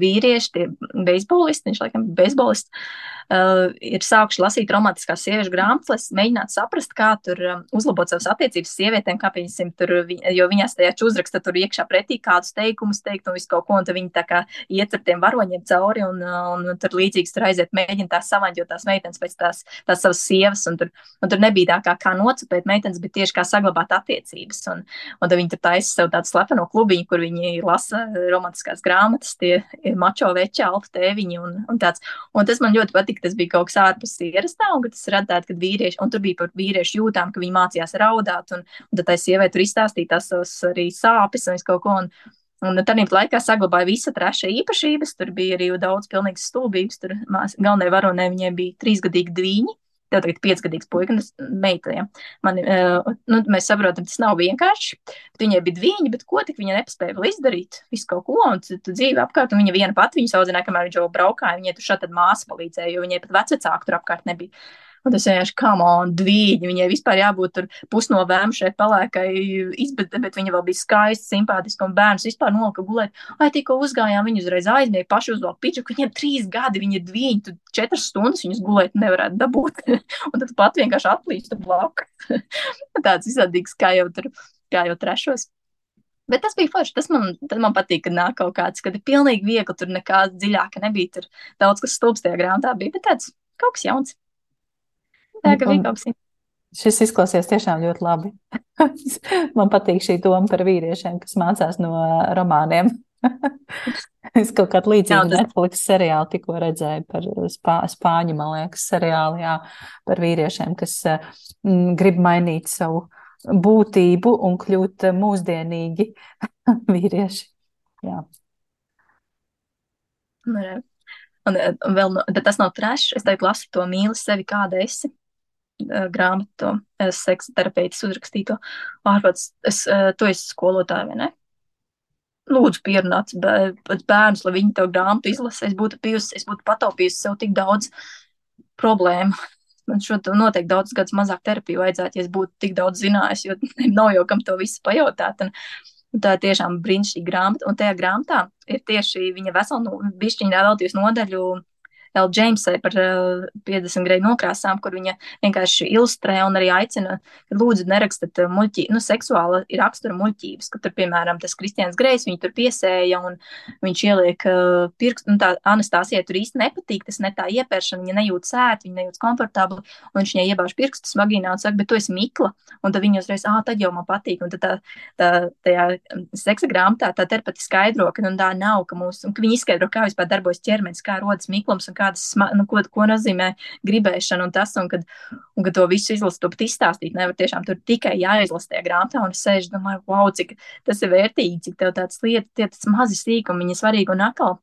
S2: vīrieši, tie beisbolisti, viņš laikam beisbolists, uh, ir sākuši lasīt romantiskās sieviešu grāmatas, lai mēģinātu saprast, kā tur um, uzlabot savas attiecības ar sievietēm, kā piemēram, tur, jo viņas tajā uzraksta tur iekšā pretī kādus teikumus teikt un visu kaut ko, un viņi tā kā iet ar tiem varoņiem cauri, un, un, un tur līdzīgs tur aiziet, mēģina tās savaņot tās meitenes pēc tās, tās savas sievas, un tur, un tur nebija tā kā, kā nocupēt meitenes, bet tieši kā saglabāt attiecības, un, un tad viņi tur taisa sev tādu slepeno klubiņu, kur viņi lasa romantiskās grāmatas, tie mačo veči, alfa tēviņi un, un tāds. Un tas man ļoti patika, tas bija kaut kas ārpus ierastā, un tas radāt, kad vīrieši, un tur bija par vīriešu jūtām, ka viņi mācījās raudāt, un, un tad tai sievai tur izstāstīja tās arī sāpes un kaut ko. Un, Un tad laikā saglabāja visa trešā īpašības. Tur bija arī daudz pilnīgas stulbības. Tur galvenajai varonē viņai bija trīsgadīgi dviņi. Tev tagad piecgadīgs puika, meita, ja. Man, uh, nu, mēs saprotam, tas nav vienkārši, viņai bija divi, bet ko tik viņa nepaspēja vēl izdarīt, visu kaut ko, un tu, tu dzīve apkārt, un viņa viena pati viņu audzināja, kamēr viņš jau braukāja, viņai tur šādi māsa palīdzēja, jo viņai pat vecāku tur apkārt nebija. Un tas vienkārši, kam on, dvīņi, viņai vispār jābūt tur pusnovēm šai palēkai izbedē, bet viņa vēl bija skaista, simpātiska un bērns vispār nolika gulēt. Ai, tikko uzgājām, viņa uzreiz aizmiega, paši uzvalk piču, ka viņiem trīs gadi, viņi ir dvīņi, tu četras stundas viņus gulēt nevarētu dabūt. *laughs* un tad pat vienkārši atlīst blakus. *laughs* Tāds izādīgs, kā jau tur, kā jau trešos. Bet tas bija forši. Tas man, man patīk, ka nāk kaut kāds, kad ir pilnīgi viegli, tur nekā dziļāka nebija. Tur daudz kas stulbs tajā grāmatā bija, bet tāds kaut kas jauns. Tā kaut kas.
S1: Šis izklausies tiešām ļoti labi. *laughs* Man patīk šī doma par vīriešiem, kas mācās no romāniem. *laughs* es kaut kādu līdzīgu tas... Netflix seriālu tikko redzēju par spā, spāņu, man liekas, seriālu, jā, par vīriešiem, kas mm, grib mainīt savu būtību un kļūt mūsdienīgi *laughs* vīrieši. Jā.
S2: Un, un, un vēl, tas nav trešs, es teiktu, lasu to mīli sevi, kāda esi grāmatu, seksa terapeitas uzrakstīto. Ārpēc, es, tu esi skolotāja, vai ne? Lūdzu, pierunāt bērnus, lai viņi tev grāmatu izlasa. Es būtu bijusi, es būtu pataupījusi sev tik daudz problēmu. *laughs* Man šo noteikti daudz gadus mazāk terapiju vajadzētu, ja es būtu tik daudz zinājis, jo *laughs* nav jau kam to visu pajautāt. Un, un tā ir tiešām brīnišķīga grāmata. Un tajā grāmatā ir tieši viņa vesela, nu, bišķiņā veltījus nodaļu L. Jamesai par uh, eh, 50 grēju nokrāsām, kur viņa vienkārši ilustrē un arī aicina, ka lūdzu nerakstat eh, muļķī, nu, seksuāla rakstura muļķības, ka tur, piemēram, tas Kristians Grejs, viņu tur piesēja un viņš ieliek uh, pirkstu, un tā Anastāsija tur īsti nepatīk, tas ne tā iepēršana, viņa nejūt sēt, viņa nejūt komfortabli, un viņš viņai iebāž pirkstus vagīnā un saka, bet tu esi mikla, un tad viņa uzreiz, ā, tad jau man patīk, un tad tā, tā, tajā mm, seksa grāmatā tā terapati skaidro, ka, nu, tā nav, ka mūs, un ka viņi izskaidro, kā vispār darbojas ķermenis, kā rodas miklums un kā kādas, nu, ko, ko nozīmē gribēšana un tas, un kad, un kad to visu izlasīt, to pat izstāstīt, nevar tiešām tur tikai jāizlasa tajā grāmatā, un es sēžu, domāju, wow, cik tas ir vērtīgi, cik tev tādas lietas, tie tas mazi sīkumi, viņi svarīgi un atkal.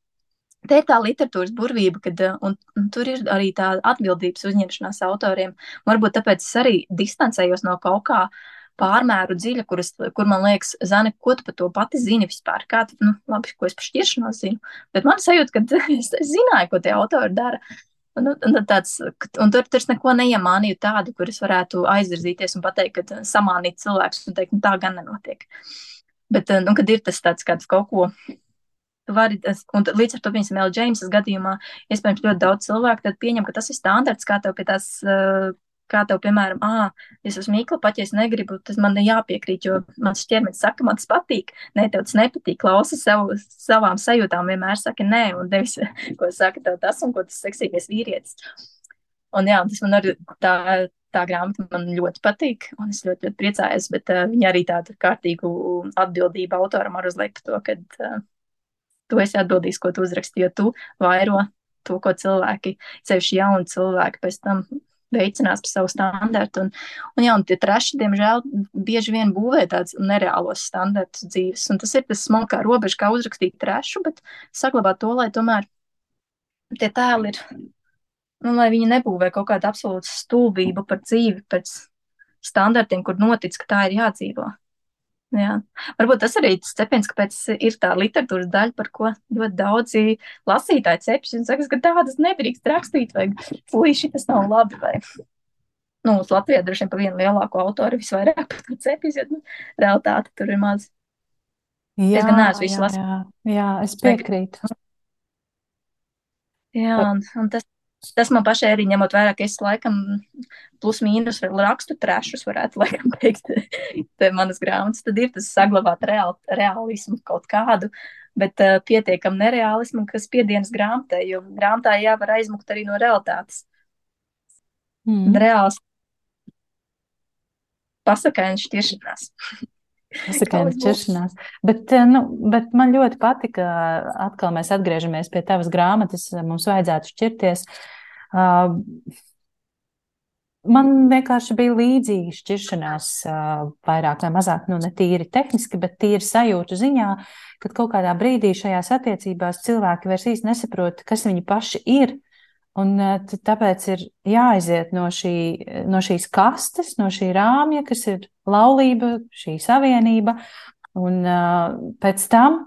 S2: Te ir tā literatūras burvība, kad, un, un tur ir arī tā atbildības uzņemšanās autoriem. Varbūt tāpēc es arī distancējos no kaut kā uh, pārmēru dziļa, kuras, kur man liekas, Zane, ko tu par to pati zini vispār? Kā tu, nu, labi, ko es par šķiršanos zinu, bet man sajūta, ka *laughs* es, es zināju, ko tie autori dara. Un, tāds, un tur es neko neiemānīju tādu, kur es varētu aizvirzīties un pateikt, ka samānīt cilvēkus un teikt, nu tā gan nenotiek. Bet, nu, kad ir tas tāds kāds kaut ko vari, un līdz ar to, piemēram, L. Jamesas gadījumā, iespējams, ļoti daudz cilvēku pieņem, ka tas ir standarts, kā tev pie tās uh, kā tev, piemēram, ah, es esmu mīkla, pat ja es negribu, tas man nejāpiekrīt, jo mans ķermenis saka, man tas patīk. Nē, tev tas nepatīk. Klausi savu, savām sajūtām, vienmēr saka nē, un nevis, *laughs* ko saka tev tas un ko tas seksīgais vīrietis. Un jā, tas man arī tā, tā grāmata man ļoti patīk, un es ļoti, ļoti priecājos, bet uh, viņa arī tādu kārtīgu atbildību autoram ar uzliek par to, ka uh, tu esi atbildīgs, ko tu uzrakstīji, jo tu vairo to, ko cilvēki, sevišķi jauni cilvēki, pēc tam veicinās par savu standartu. Un, un, jā, un tie treši, diemžēl, bieži vien būvē tādus nereālos standartus dzīves. Un tas ir tas smalkā robeža, kā uzrakstīt trešu, bet saglabāt to, lai tomēr tie tēli ir, nu, lai viņi nebūvē kaut kādu absolūtu stulbību par dzīvi pēc standartiem, kur notic, ka tā ir jādzīvo. Jā. Varbūt tas arī tas cepiens, kāpēc ir tā literatūras daļa, par ko ļoti daudzi lasītāji cepjas un saka, ka tādas nedrīkst rakstīt, vai puiši tas nav labi. Vai... Nu, uz Latvijā droši vien pa vienu lielāko autoru visvairāk par *laughs* to cepjas, jo nu, realitāte tur ir maz.
S1: Jā, es gan neesmu visu lasījis. Jā, jā, es piekrītu.
S2: Jā, un, un tas, Tas man pašai arī ņemot vērā, ka es laikam plus mīnus rakstu trešus, varētu laikam *laughs* teikt, te manas grāmatas, tad ir tas saglabāt reāl, realismu kaut kādu, bet uh, pietiekam nereālismu, kas piedienas grāmatai, jo grāmatā jāvar aizmukt arī no realitātes. Mm. Reāls pasakainas šķiršanās. *laughs* *laughs*
S1: Pasakainas šķiršanās. Bet, eh, nu, bet man ļoti patika, atkal mēs atgriežamies pie tavas grāmatas, mums vajadzētu šķirties. Uh, Man vienkārši bija līdzīga šķiršanās, vairāk vai mazāk, nu, ne tīri tehniski, bet tīri sajūtu ziņā, kad kaut kādā brīdī šajās attiecībās cilvēki vairs īsti nesaprot, kas viņi paši ir Un tāpēc ir jāaiziet no, šī, no šīs kastes, no šī rāmja, kas ir laulība, šī savienība. Un pēc tam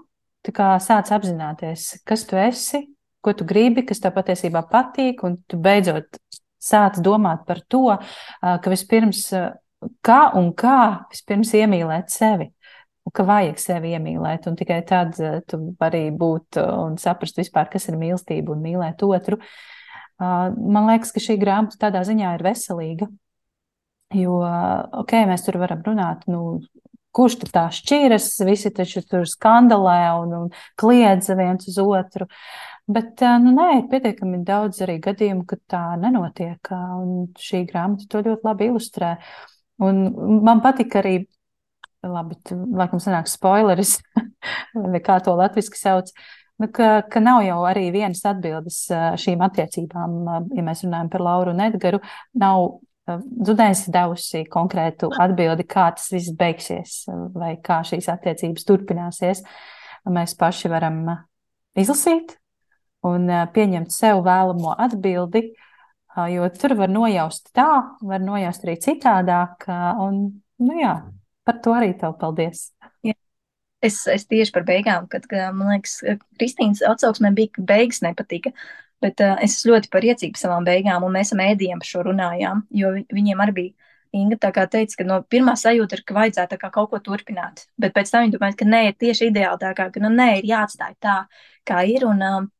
S1: sāc apzināties, kas tu esi, ko tu gribi, kas tev patiesībā patīk, un tu beidzot sāc domāt par to, ka vispirms kā un kā vispirms iemīlēt sevi. Un ka vajag sevi iemīlēt, un tikai tad tu vari būt un saprast vispār, kas ir mīlestība un mīlēt otru. Man liekas, ka šī grāmata tādā ziņā ir veselīga. Jo, ok, mēs tur varam runāt, nu, kurš tur tā šķiras, visi taču tur skandalē un, un kliedz viens uz otru. Bet nu, nē, ir pietiekami daudz arī gadījumu, kad tā nenotiek. Un šī grāmata to ļoti labi ilustrē. Un man patika arī, labi, laikam sanāk spoileris, *laughs* vai kā to latviski sauc, nu, ka, ka nav jau arī vienas atbildes šīm attiecībām, ja mēs runājam par Lauru un Edgaru, nav Zudens devusi konkrētu atbildi, kā tas viss beigsies, vai kā šīs attiecības turpināsies. Mēs paši varam izlasīt un pieņemt sev vēlamo atbildi, jo tur var nojaust tā, var nojaust arī citādāk. Un, nu jā, par to arī tev paldies. Jā.
S2: Es, es tieši par beigām, kad, man liekas, Kristīnas atsauksmē bija, beigas nepatika. Bet uh, es ļoti priecīga par savām beigām, un mēs ar mēdījiem par šo runājām, jo viņiem arī bija. Inga tā kā teica, ka no pirmā sajūta ir, ka vajadzētu kā kaut ko turpināt, bet pēc tam viņa domāja, ka nē, ir tieši ideāli tā, kā, ka nu, nē, ir jāatstāj tā, kā ir. Un, um,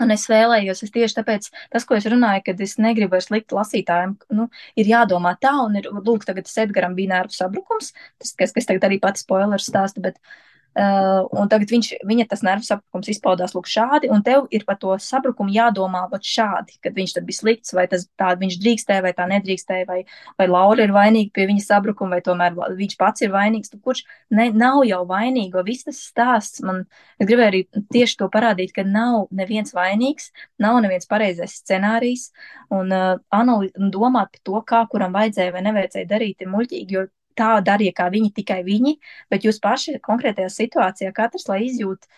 S2: Un es vēlējos, es tieši tāpēc, tas, ko es runāju, kad es negribu vairs likt lasītājiem, nu, ir jādomā tā, un ir, lūk, tagad Edgaram bija nervu sabrukums, tas, kas, kas tagad arī pats spoilers stāsta, bet uh, Uh, un tagad viņš, viņa tas nervu sabrukums izpaudās. Lūk šādi, un tev ir par to sabrukumu jādomā vat šādi, kad viņš bija slikts, vai tas tā viņš drīkstēja, vai tā nedrīkstēja, vai, vai Laura ir vainīga pie viņa sabrukuma, vai tomēr viņš pats ir vainīgs, tu, kurš ne, nav jau vainīgo, viss tas stāsts, man, es gribēju arī tieši to parādīt, ka nav neviens vainīgs, nav neviens pareizais scenārijs, un uh, analiz, domāt par to, kā kuram vajadzēja vai nevajadzēja darīt, ir muļķīgi, jo tā darīja kā viņi, tikai viņi, bet jūs paši konkrētajā situācijā katrs, lai izjūt,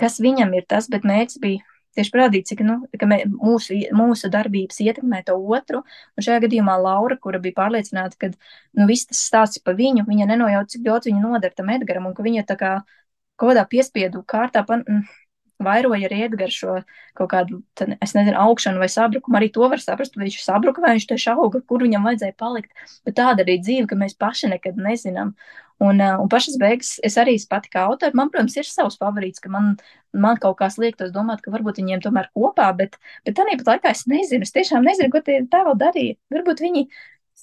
S2: kas viņam ir tas, bet mērķis bija tieši parādīt, cik nu, mē, mūsu, mūsu darbības ietekmē to otru. Un šajā gadījumā Laura, kura bija pārliecināta, ka nu, viss tas stāsts par viņu, viņa nenojauta, cik daudz viņa nodara tam Edgaram, un ka viņa tā kā kaut kādā piespiedu kārtā pan, vairoja arī Edgars šo kaut kādu, tad, es nezinu, augšanu vai sabrukumu. Arī to var saprast, vai viņš sabruka, vai viņš tieši auga, kur viņam vajadzēja palikt. Bet tāda arī dzīve, ka mēs paši nekad nezinām. Un, uh, un pašas beigas es arī pati kā autori, man, protams, ir savs favorīts, ka man, man kaut kā liektos domāt, ka varbūt viņiem tomēr kopā, bet, bet tā pat laikā es nezinu, es tiešām nezinu, ko tie vēl darīja. Varbūt viņi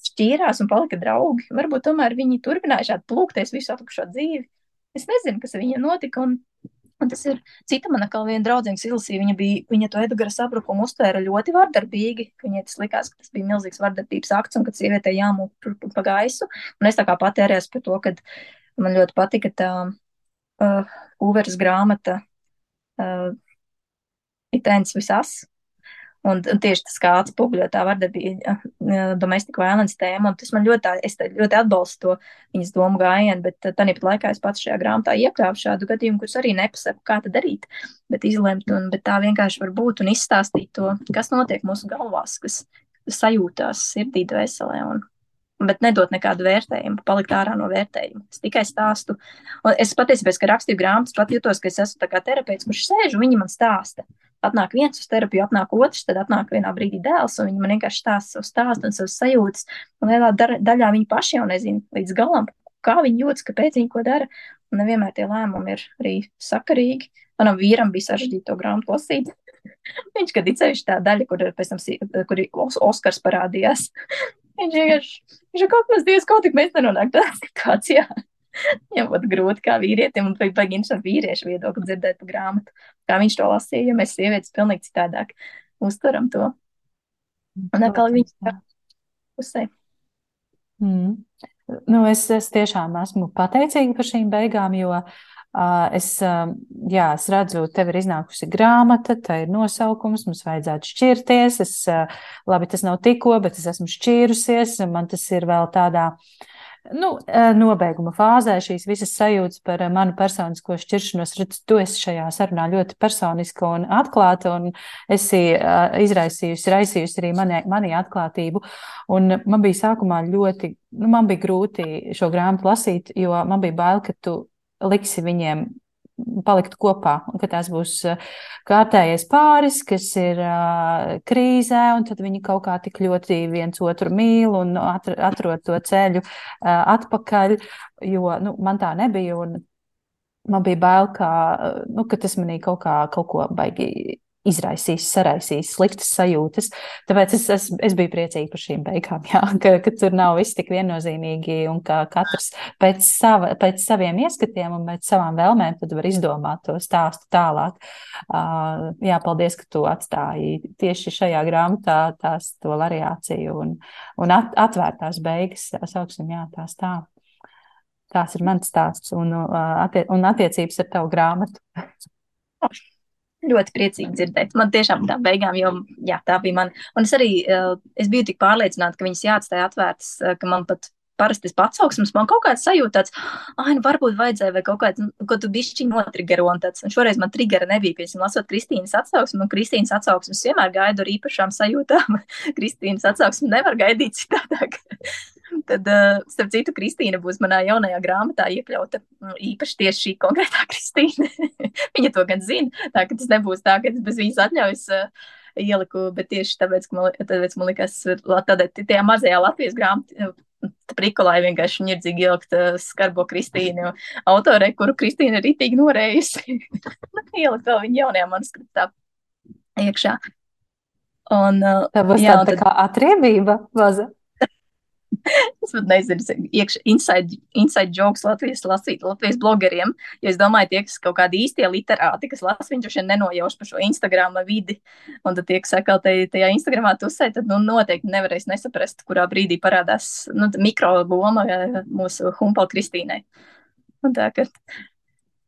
S2: šķīrās un palika draugi, varbūt tomēr viņi turpināja šādi plūkties visu atlikušo dzīvi. Es nezinu, kas ar viņiem notika, un Un tas ir cita mana kā viena draudzene, izlasīja, viņa, bija, viņa to Edgara sabrukumu uztvēra ļoti vardarbīgi. Viņai tas likās, ka tas bija milzīgs vardarbības akts un ka sievietei jāmūk pa gaisu. Un es tā kā patērējos par to, ka man ļoti patika tā uh, Uveras grāmata uh, Itēns visas, Un, un tieši tas, kā atspoguļo tā vardarbība, domestic violence tēma, un tas man ļoti, es ļoti atbalstu to viņas domu gājienu, bet tā nepat laikā es pats šajā grāmatā iekļāvu šādu gadījumu, kurus arī nepasaku, kā to darīt, bet izlemt, un, bet tā vienkārši var būt un izstāstīt to, kas notiek mūsu galvās, kas sajūtās sirdī dvēselē, un, bet nedot nekādu vērtējumu, palikt ārā no vērtējuma. Es tikai stāstu. Un es patiesībā, kad rakstīju grāmatas, pat jūtos, ka es esmu tā kā terapeits, kurš sēž un viņi man stāsta atnāk viens uz terapiju, atnāk otrs, tad atnāk vienā brīdī dēls, un viņi man vienkārši stāsta savu stāstu un savas sajūtas. Un lielā daļā viņi paši jau nezina līdz galam, kā viņi jūtas, kāpēc viņi ko dara. Un nevienmēr tie lēmumi ir arī sakarīgi. Manam vīram bija sarežģīti to grāmatu lasīt. *laughs* Viņš, ir ceļš tā daļa, kur pēc tam, kur Oskars parādījās, *laughs* viņš vienkārši, ir kaut kas dievs, kaut tik mēs nenonāk tādā *laughs* situācijā. *laughs* Viņam būtu grūti kā vīrietim, un vajag baigi interesanti vīriešu viedokli dzirdēt par grāmatu, kā viņš to lasīja, jo mēs sievietes pilnīgi citādāk uztveram to. Un atkal viņš tā pusē.
S1: Mm. Nu, es, es tiešām esmu pateicīga par šīm beigām, jo uh, es, uh, jā, es redzu, tev ir iznākusi grāmata, tā ir nosaukums, mums vajadzētu šķirties. Es, uh, labi, tas nav tikko, bet es esmu šķīrusies, man tas ir vēl tādā uh, nu, nobeiguma fāzē šīs visas sajūtas par manu personisko šķiršanos. Redz, tu esi šajā sarunā ļoti personiska un atklāta, un esi izraisījusi, raisījusi arī mani, mani atklātību. Un man bija sākumā ļoti, nu, man bija grūti šo grāmatu lasīt, jo man bija bail, ka tu liksi viņiem palikt kopā, un ka tās būs eh, kārtējais pāris, kas ir uh, krīzē, un tad viņi kaut kā tik ļoti viens otru mīl un atrod to ceļu uh, atpakaļ, jo nu, man tā nebija. Man bija bail, ka, nu, ka tas manī kaut kā kaut ko baigi izraisīs, saraisīs sliktas sajūtas. Tāpēc es, es, es biju priecīga par šīm beigām, jā, ka, ka tur nav viss tik viennozīmīgi un ka katrs pēc, sava, pēc saviem ieskatiem un pēc savām vēlmēm var izdomāt to stāstu tālāk. Uh, jā, paldies, ka tu atstāji tieši šajā grāmatā tās to variāciju un, un at, atvērtās beigas, sauksim, jā, tās tā. Tās ir mans stāsts un, attie un attiecības ar tavu grāmatu. *laughs*
S2: Ļoti priecīgi dzirdēt. Man tiešām tā beigām, jo jā, tā bija man. Un es arī uh, es biju tik pārliecināta, ka viņas jāatstāj atvērtas, uh, ka man pat parasti tas atsauksmes, man kaut kāds sajūta tāds, ah, nu varbūt vajadzēja, vai kaut kāds, nu, ko tu bišķi notrigero, un tāds, un šoreiz man trigera nebija, piemēram, lasot Kristīnas atsauksmi, un Kristīnas atsauksmes vienmēr gaidu ar īpašām sajūtām. *laughs* Kristīnas atsauksmi nevar gaidīt citādāk. Tad, uh, starp citu, Kristīna būs manā jaunajā grāmatā iekļauta nu, īpaši tieši šī konkrētā *laughs* Kristīna. Viņa to gan zina, tā ka tas nebūs tā, ka es bez viņas atļaujas uh, ieliku, bet tieši tāpēc, ka man, tāpēc man likās, tādā tajā mazajā Latvijas grāmatā. Prikolai vienkārši nirdzīgi ielikt uh, skarbo Kristīnu, autore, kuru Kristīna ir itīgi norējusi. *laughs* ielikt vēl viņa jaunajā manuskriptā iekšā. Un, uh,
S1: tā būs jā, tāda tad... kā atriebība, vaza
S2: es pat nezinu, iekšā inside, inside jokes Latvijas lasīt, Latvijas blogeriem. Jo es domāju, tie, kas kaut kādi īstie literāti, kas lasa, viņš jau nenojauš par šo Instagram vidi. Un tad tie, kas atkal tajā Instagramā tusē, tad nu, noteikti nevarēs nesaprast, kurā brīdī parādās nu, mikroloma mūsu Humpala Kristīnai. Un tā, ka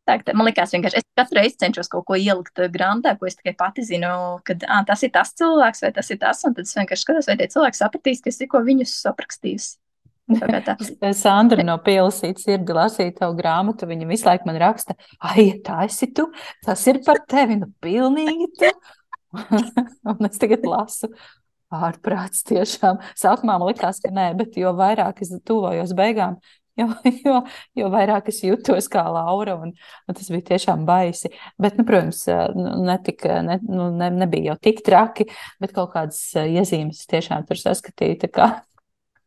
S2: Tā, tā, man liekas, vienkārši es katru reizi cenšos kaut ko ielikt eh, grāmatā, ko es tikai pati zinu, ka à, tas ir tas cilvēks vai tas ir tas, un tad es vienkārši skatos, vai tie cilvēki sapratīs, ka es tikko viņus aprakstījusi. *laughs*
S1: Sandra no Pielasītas sirdi lasīja tavu grāmatu, viņa visu laiku man raksta, ai, tā esi tu, tas ir par tevi, nu pilnīgi tu. *laughs* un es tagad lasu. Ārprāts tiešām. Sākumā man likās, ka nē, bet jo vairāk es tuvojos beigām, *laughs* Jo, jo, jo vairāk es jutos kā Laura, un, un tas bija tiešām baisi. Bet, nu, protams, nu, netika, ne, nu, ne, nebija jau tik traki, bet kaut kādas iezīmes tiešām tur saskatīja.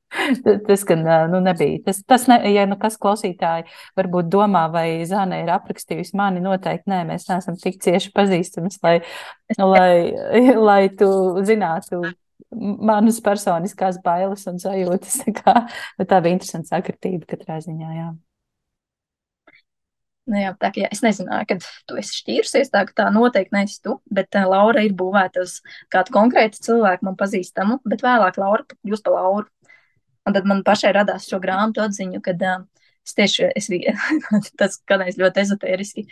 S1: *laughs* Tas gan nu, nebija. Tas, tas ne, ja nu kas klausītāji varbūt domā, vai Zāne ir aprakstījusi mani, noteikti nē, mēs neesam tik cieši pazīstams, lai, lai, *laughs* lai tu zinātu, manas personiskās bailes un sajūtas. Tā, tā bija interesanta sakritība katrā ziņā. Jā.
S2: Nu jā, tā jā, es nezināju, kad tu esi šķīrusies, tā tā noteikti neesi tu, bet uh, Laura ir būvēta uz kādu konkrētu cilvēku, man pazīstamu, bet vēlāk Laura kļūst par Lauru. Un tad man pašai radās šo grāmatu atziņu, kad uh, es tieši, es biju, *laughs* tas kādreiz ļoti ezotēriski,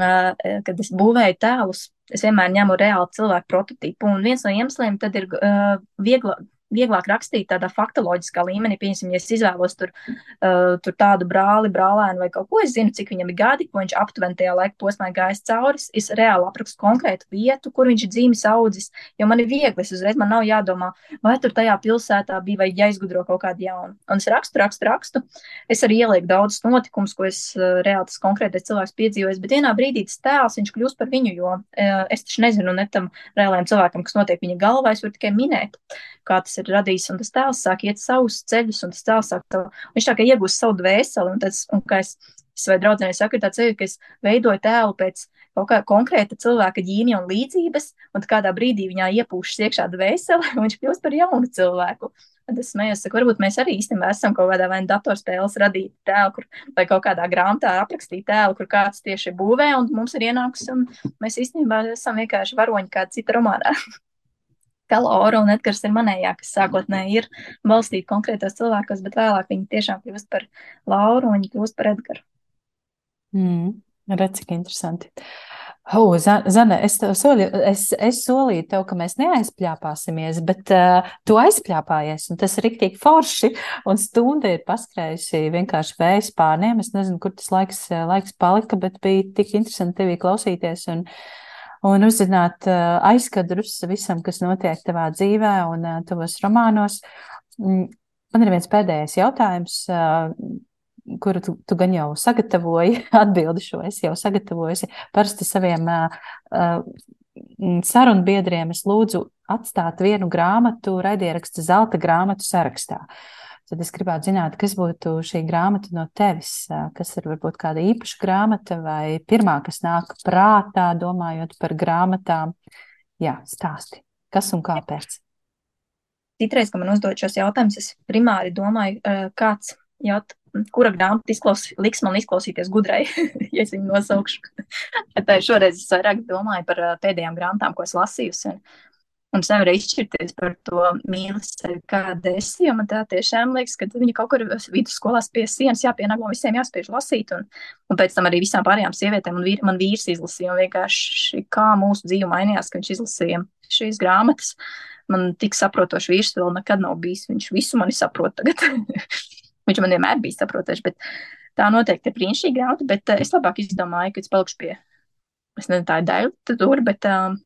S2: uh, kad es būvēju tēlus, es vienmēr ņemu reāli cilvēku prototipu. Un viens no iemesliem tad ir uh, viegla, vieglāk rakstīt tādā faktoloģiskā līmenī. Piemēram, ja es izvēlos tur, uh, tur tādu brāli, brālēnu vai kaut ko, es zinu, cik viņam ir gadi, ko viņš aptuveni tajā laika posmā gājis cauri. Es reāli aprakstu konkrētu vietu, kur viņš ir dzīves audzis, jo man ir viegli, es uzreiz man nav jādomā, vai tur tajā pilsētā bija vai jāizgudro kaut kādu jaunu. Un es rakstu, rakstu, rakstu. Es arī ielieku daudzus notikumus, ko es uh, reāli tas konkrētais cilvēks piedzīvojis, bet vienā brīdī tas tēls, viņš kļūst par viņu, jo uh, es taču nezinu ne tam reālajam cilvēkam, kas notiek viņa galvā, es varu tikai minēt, kā tas ir radījis, un tas tēls sāk iet savus ceļus, un tas tēls sāk, tā, viņš tā kā iegūst savu dvēseli, un, tas, un kā es, es vai draudzenei saku, ir tāds ceļš, ka es veidoju tēlu pēc kaut kā konkrēta cilvēka ģīmija un līdzības, un kādā brīdī viņā iepūšas iekšā dvēseli, *laughs* un viņš kļūst par jaunu cilvēku. Tad es smējos, ka varbūt mēs arī īstenībā esam kaut kādā vai nu datorspēles radīti tēlu, kur, vai kaut kādā grāmatā aprakstīt tēlu, kur kāds tieši būvē, un mums ir ienāks, un mēs īstenībā esam vienkārši varoņi kāda cita romānā. *laughs* kā Laura un Edgars ir manējā, kas sākotnēji ir balstīti konkrētos cilvēkos, bet vēlāk viņi tiešām kļūst par Lauru un viņi kļūst par Edgaru.
S1: Mm, redz, cik interesanti. Oh, Zana, es, soli, es, es solīju tev, ka mēs neaizpļāpāsimies, bet uh, tu aizpļāpājies, un tas ir riktīgi forši, un stunda ir paskrējusi vienkārši vējas pārniem. Es nezinu, kur tas laiks, laiks palika, bet bija tik interesanti tevī klausīties un, un uzzināt uh, aizkadrus visam, kas notiek tavā dzīvē un uh, tavos romānos. Mm, man ir viens pēdējais jautājums. Uh, kuru tu, tu gan jau sagatavoji, *laughs* atbildi šo es jau sagatavojusi. Parasti saviem uh, uh, sarunbiedriem es lūdzu atstāt vienu grāmatu raidieraksta zelta grāmatu sarakstā. Tad es gribētu zināt, kas būtu šī grāmata no tevis, kas ir varbūt kāda īpaša grāmata vai pirmā, kas nāk prātā, domājot par grāmatām. Jā, stāsti, kas un kāpēc?
S2: Citreiz, kad man uzdod šos jautājumus, es primāri domāju, kāds jaut, kura grāmata izklaus, liks man izklausīties gudrai, *laughs* ja es viņu nosaukšu. *laughs* Bet šoreiz es vairāk domāju par pēdējām grāmatām, ko es lasījusi. Un, un es nevaru izšķirties par to mīlestību, kāda es esmu. Man tā tiešām liekas, ka viņa kaut kur vidusskolās pie sienas jāpienāko, visiem jāspiež lasīt. Un, un pēc tam arī visām pārējām sievietēm un vīr, man vīrs izlasīja. Un vienkārši kā mūsu dzīve mainījās, kad viņš izlasīja šīs grāmatas. Man tik saprotošs vīrs vēl nekad nav bijis. Viņš visu mani saprot tagad. *laughs* Viņš man vienmēr bija saprotošs, bet tā noteikti ir brīnišķīga grāmata, bet uh, es labāk izdomāju, ka es palikšu pie, es nezinu, tā ir daļa bet um,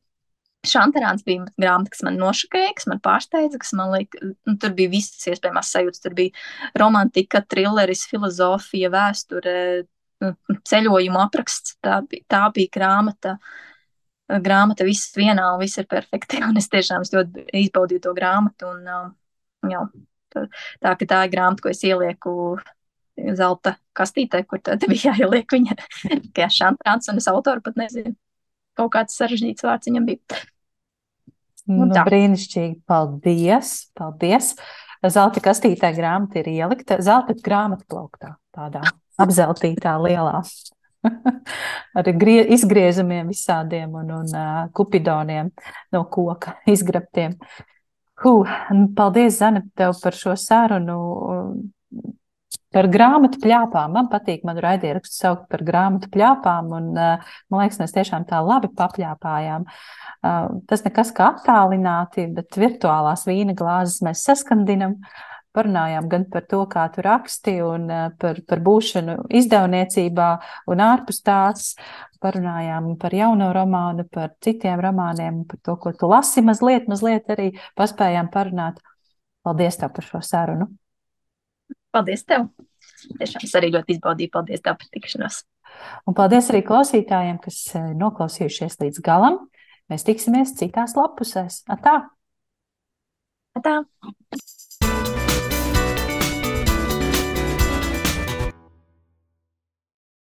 S2: Šantarāns bija grāmata, kas man nošokēja, kas man pārsteidza, kas man lika, nu, tur bija visas iespējamās sajūtas, tur bija romantika, trilleris, filozofija, vēsture, nu, ceļojuma apraksts, tā bija, tā bija grāmata, grāmata viss vienā un viss ir perfekti, *laughs* un es tiešām es ļoti izbaudīju to grāmatu, un, um, jā, Tā tā ir grāmata, ko es ielieku zelta kastītē, kur tad *laughs* bija jāieliek viņa *laughs* kā šantāns, un es autoru pat nezinu. Kaut kāds sarežģīts vārds viņam bija.
S1: Nu, nu, brīnišķīgi. Paldies! Paldies! Zelta kastītē grāmata ir ielikta zelta grāmatu plauktā, tādā apzeltītā lielā. *laughs* Ar izgriezumiem visādiem un, un uh, kupidoniem no koka izgrabtiem. Uh, Huh, paldies, Zana, tev par šo sarunu. Par grāmatu plāpām. Man patīk, man raidierakstu saukt par grāmatu plāpām, un uh, man liekas, mēs tiešām tā labi papļāpājām. Uh, tas nekas kā attālināti, bet virtuālās vīna glāzes mēs saskandinam. Parunājām gan par to, kā tu raksti, un uh, par, par būšanu izdevniecībā un ārpus tās, parunājām par jauno romānu, par citiem romāniem, par to, ko tu lasi mazliet, mazliet arī paspējām parunāt. Paldies tev par šo sarunu.
S2: Paldies tev! Tiešām es arī ļoti izbaudīju. Paldies tev par tikšanos.
S1: Un paldies arī klausītājiem, kas eh, noklausījušies līdz galam. Mēs tiksimies citās lapusēs. Atā!
S2: Atā!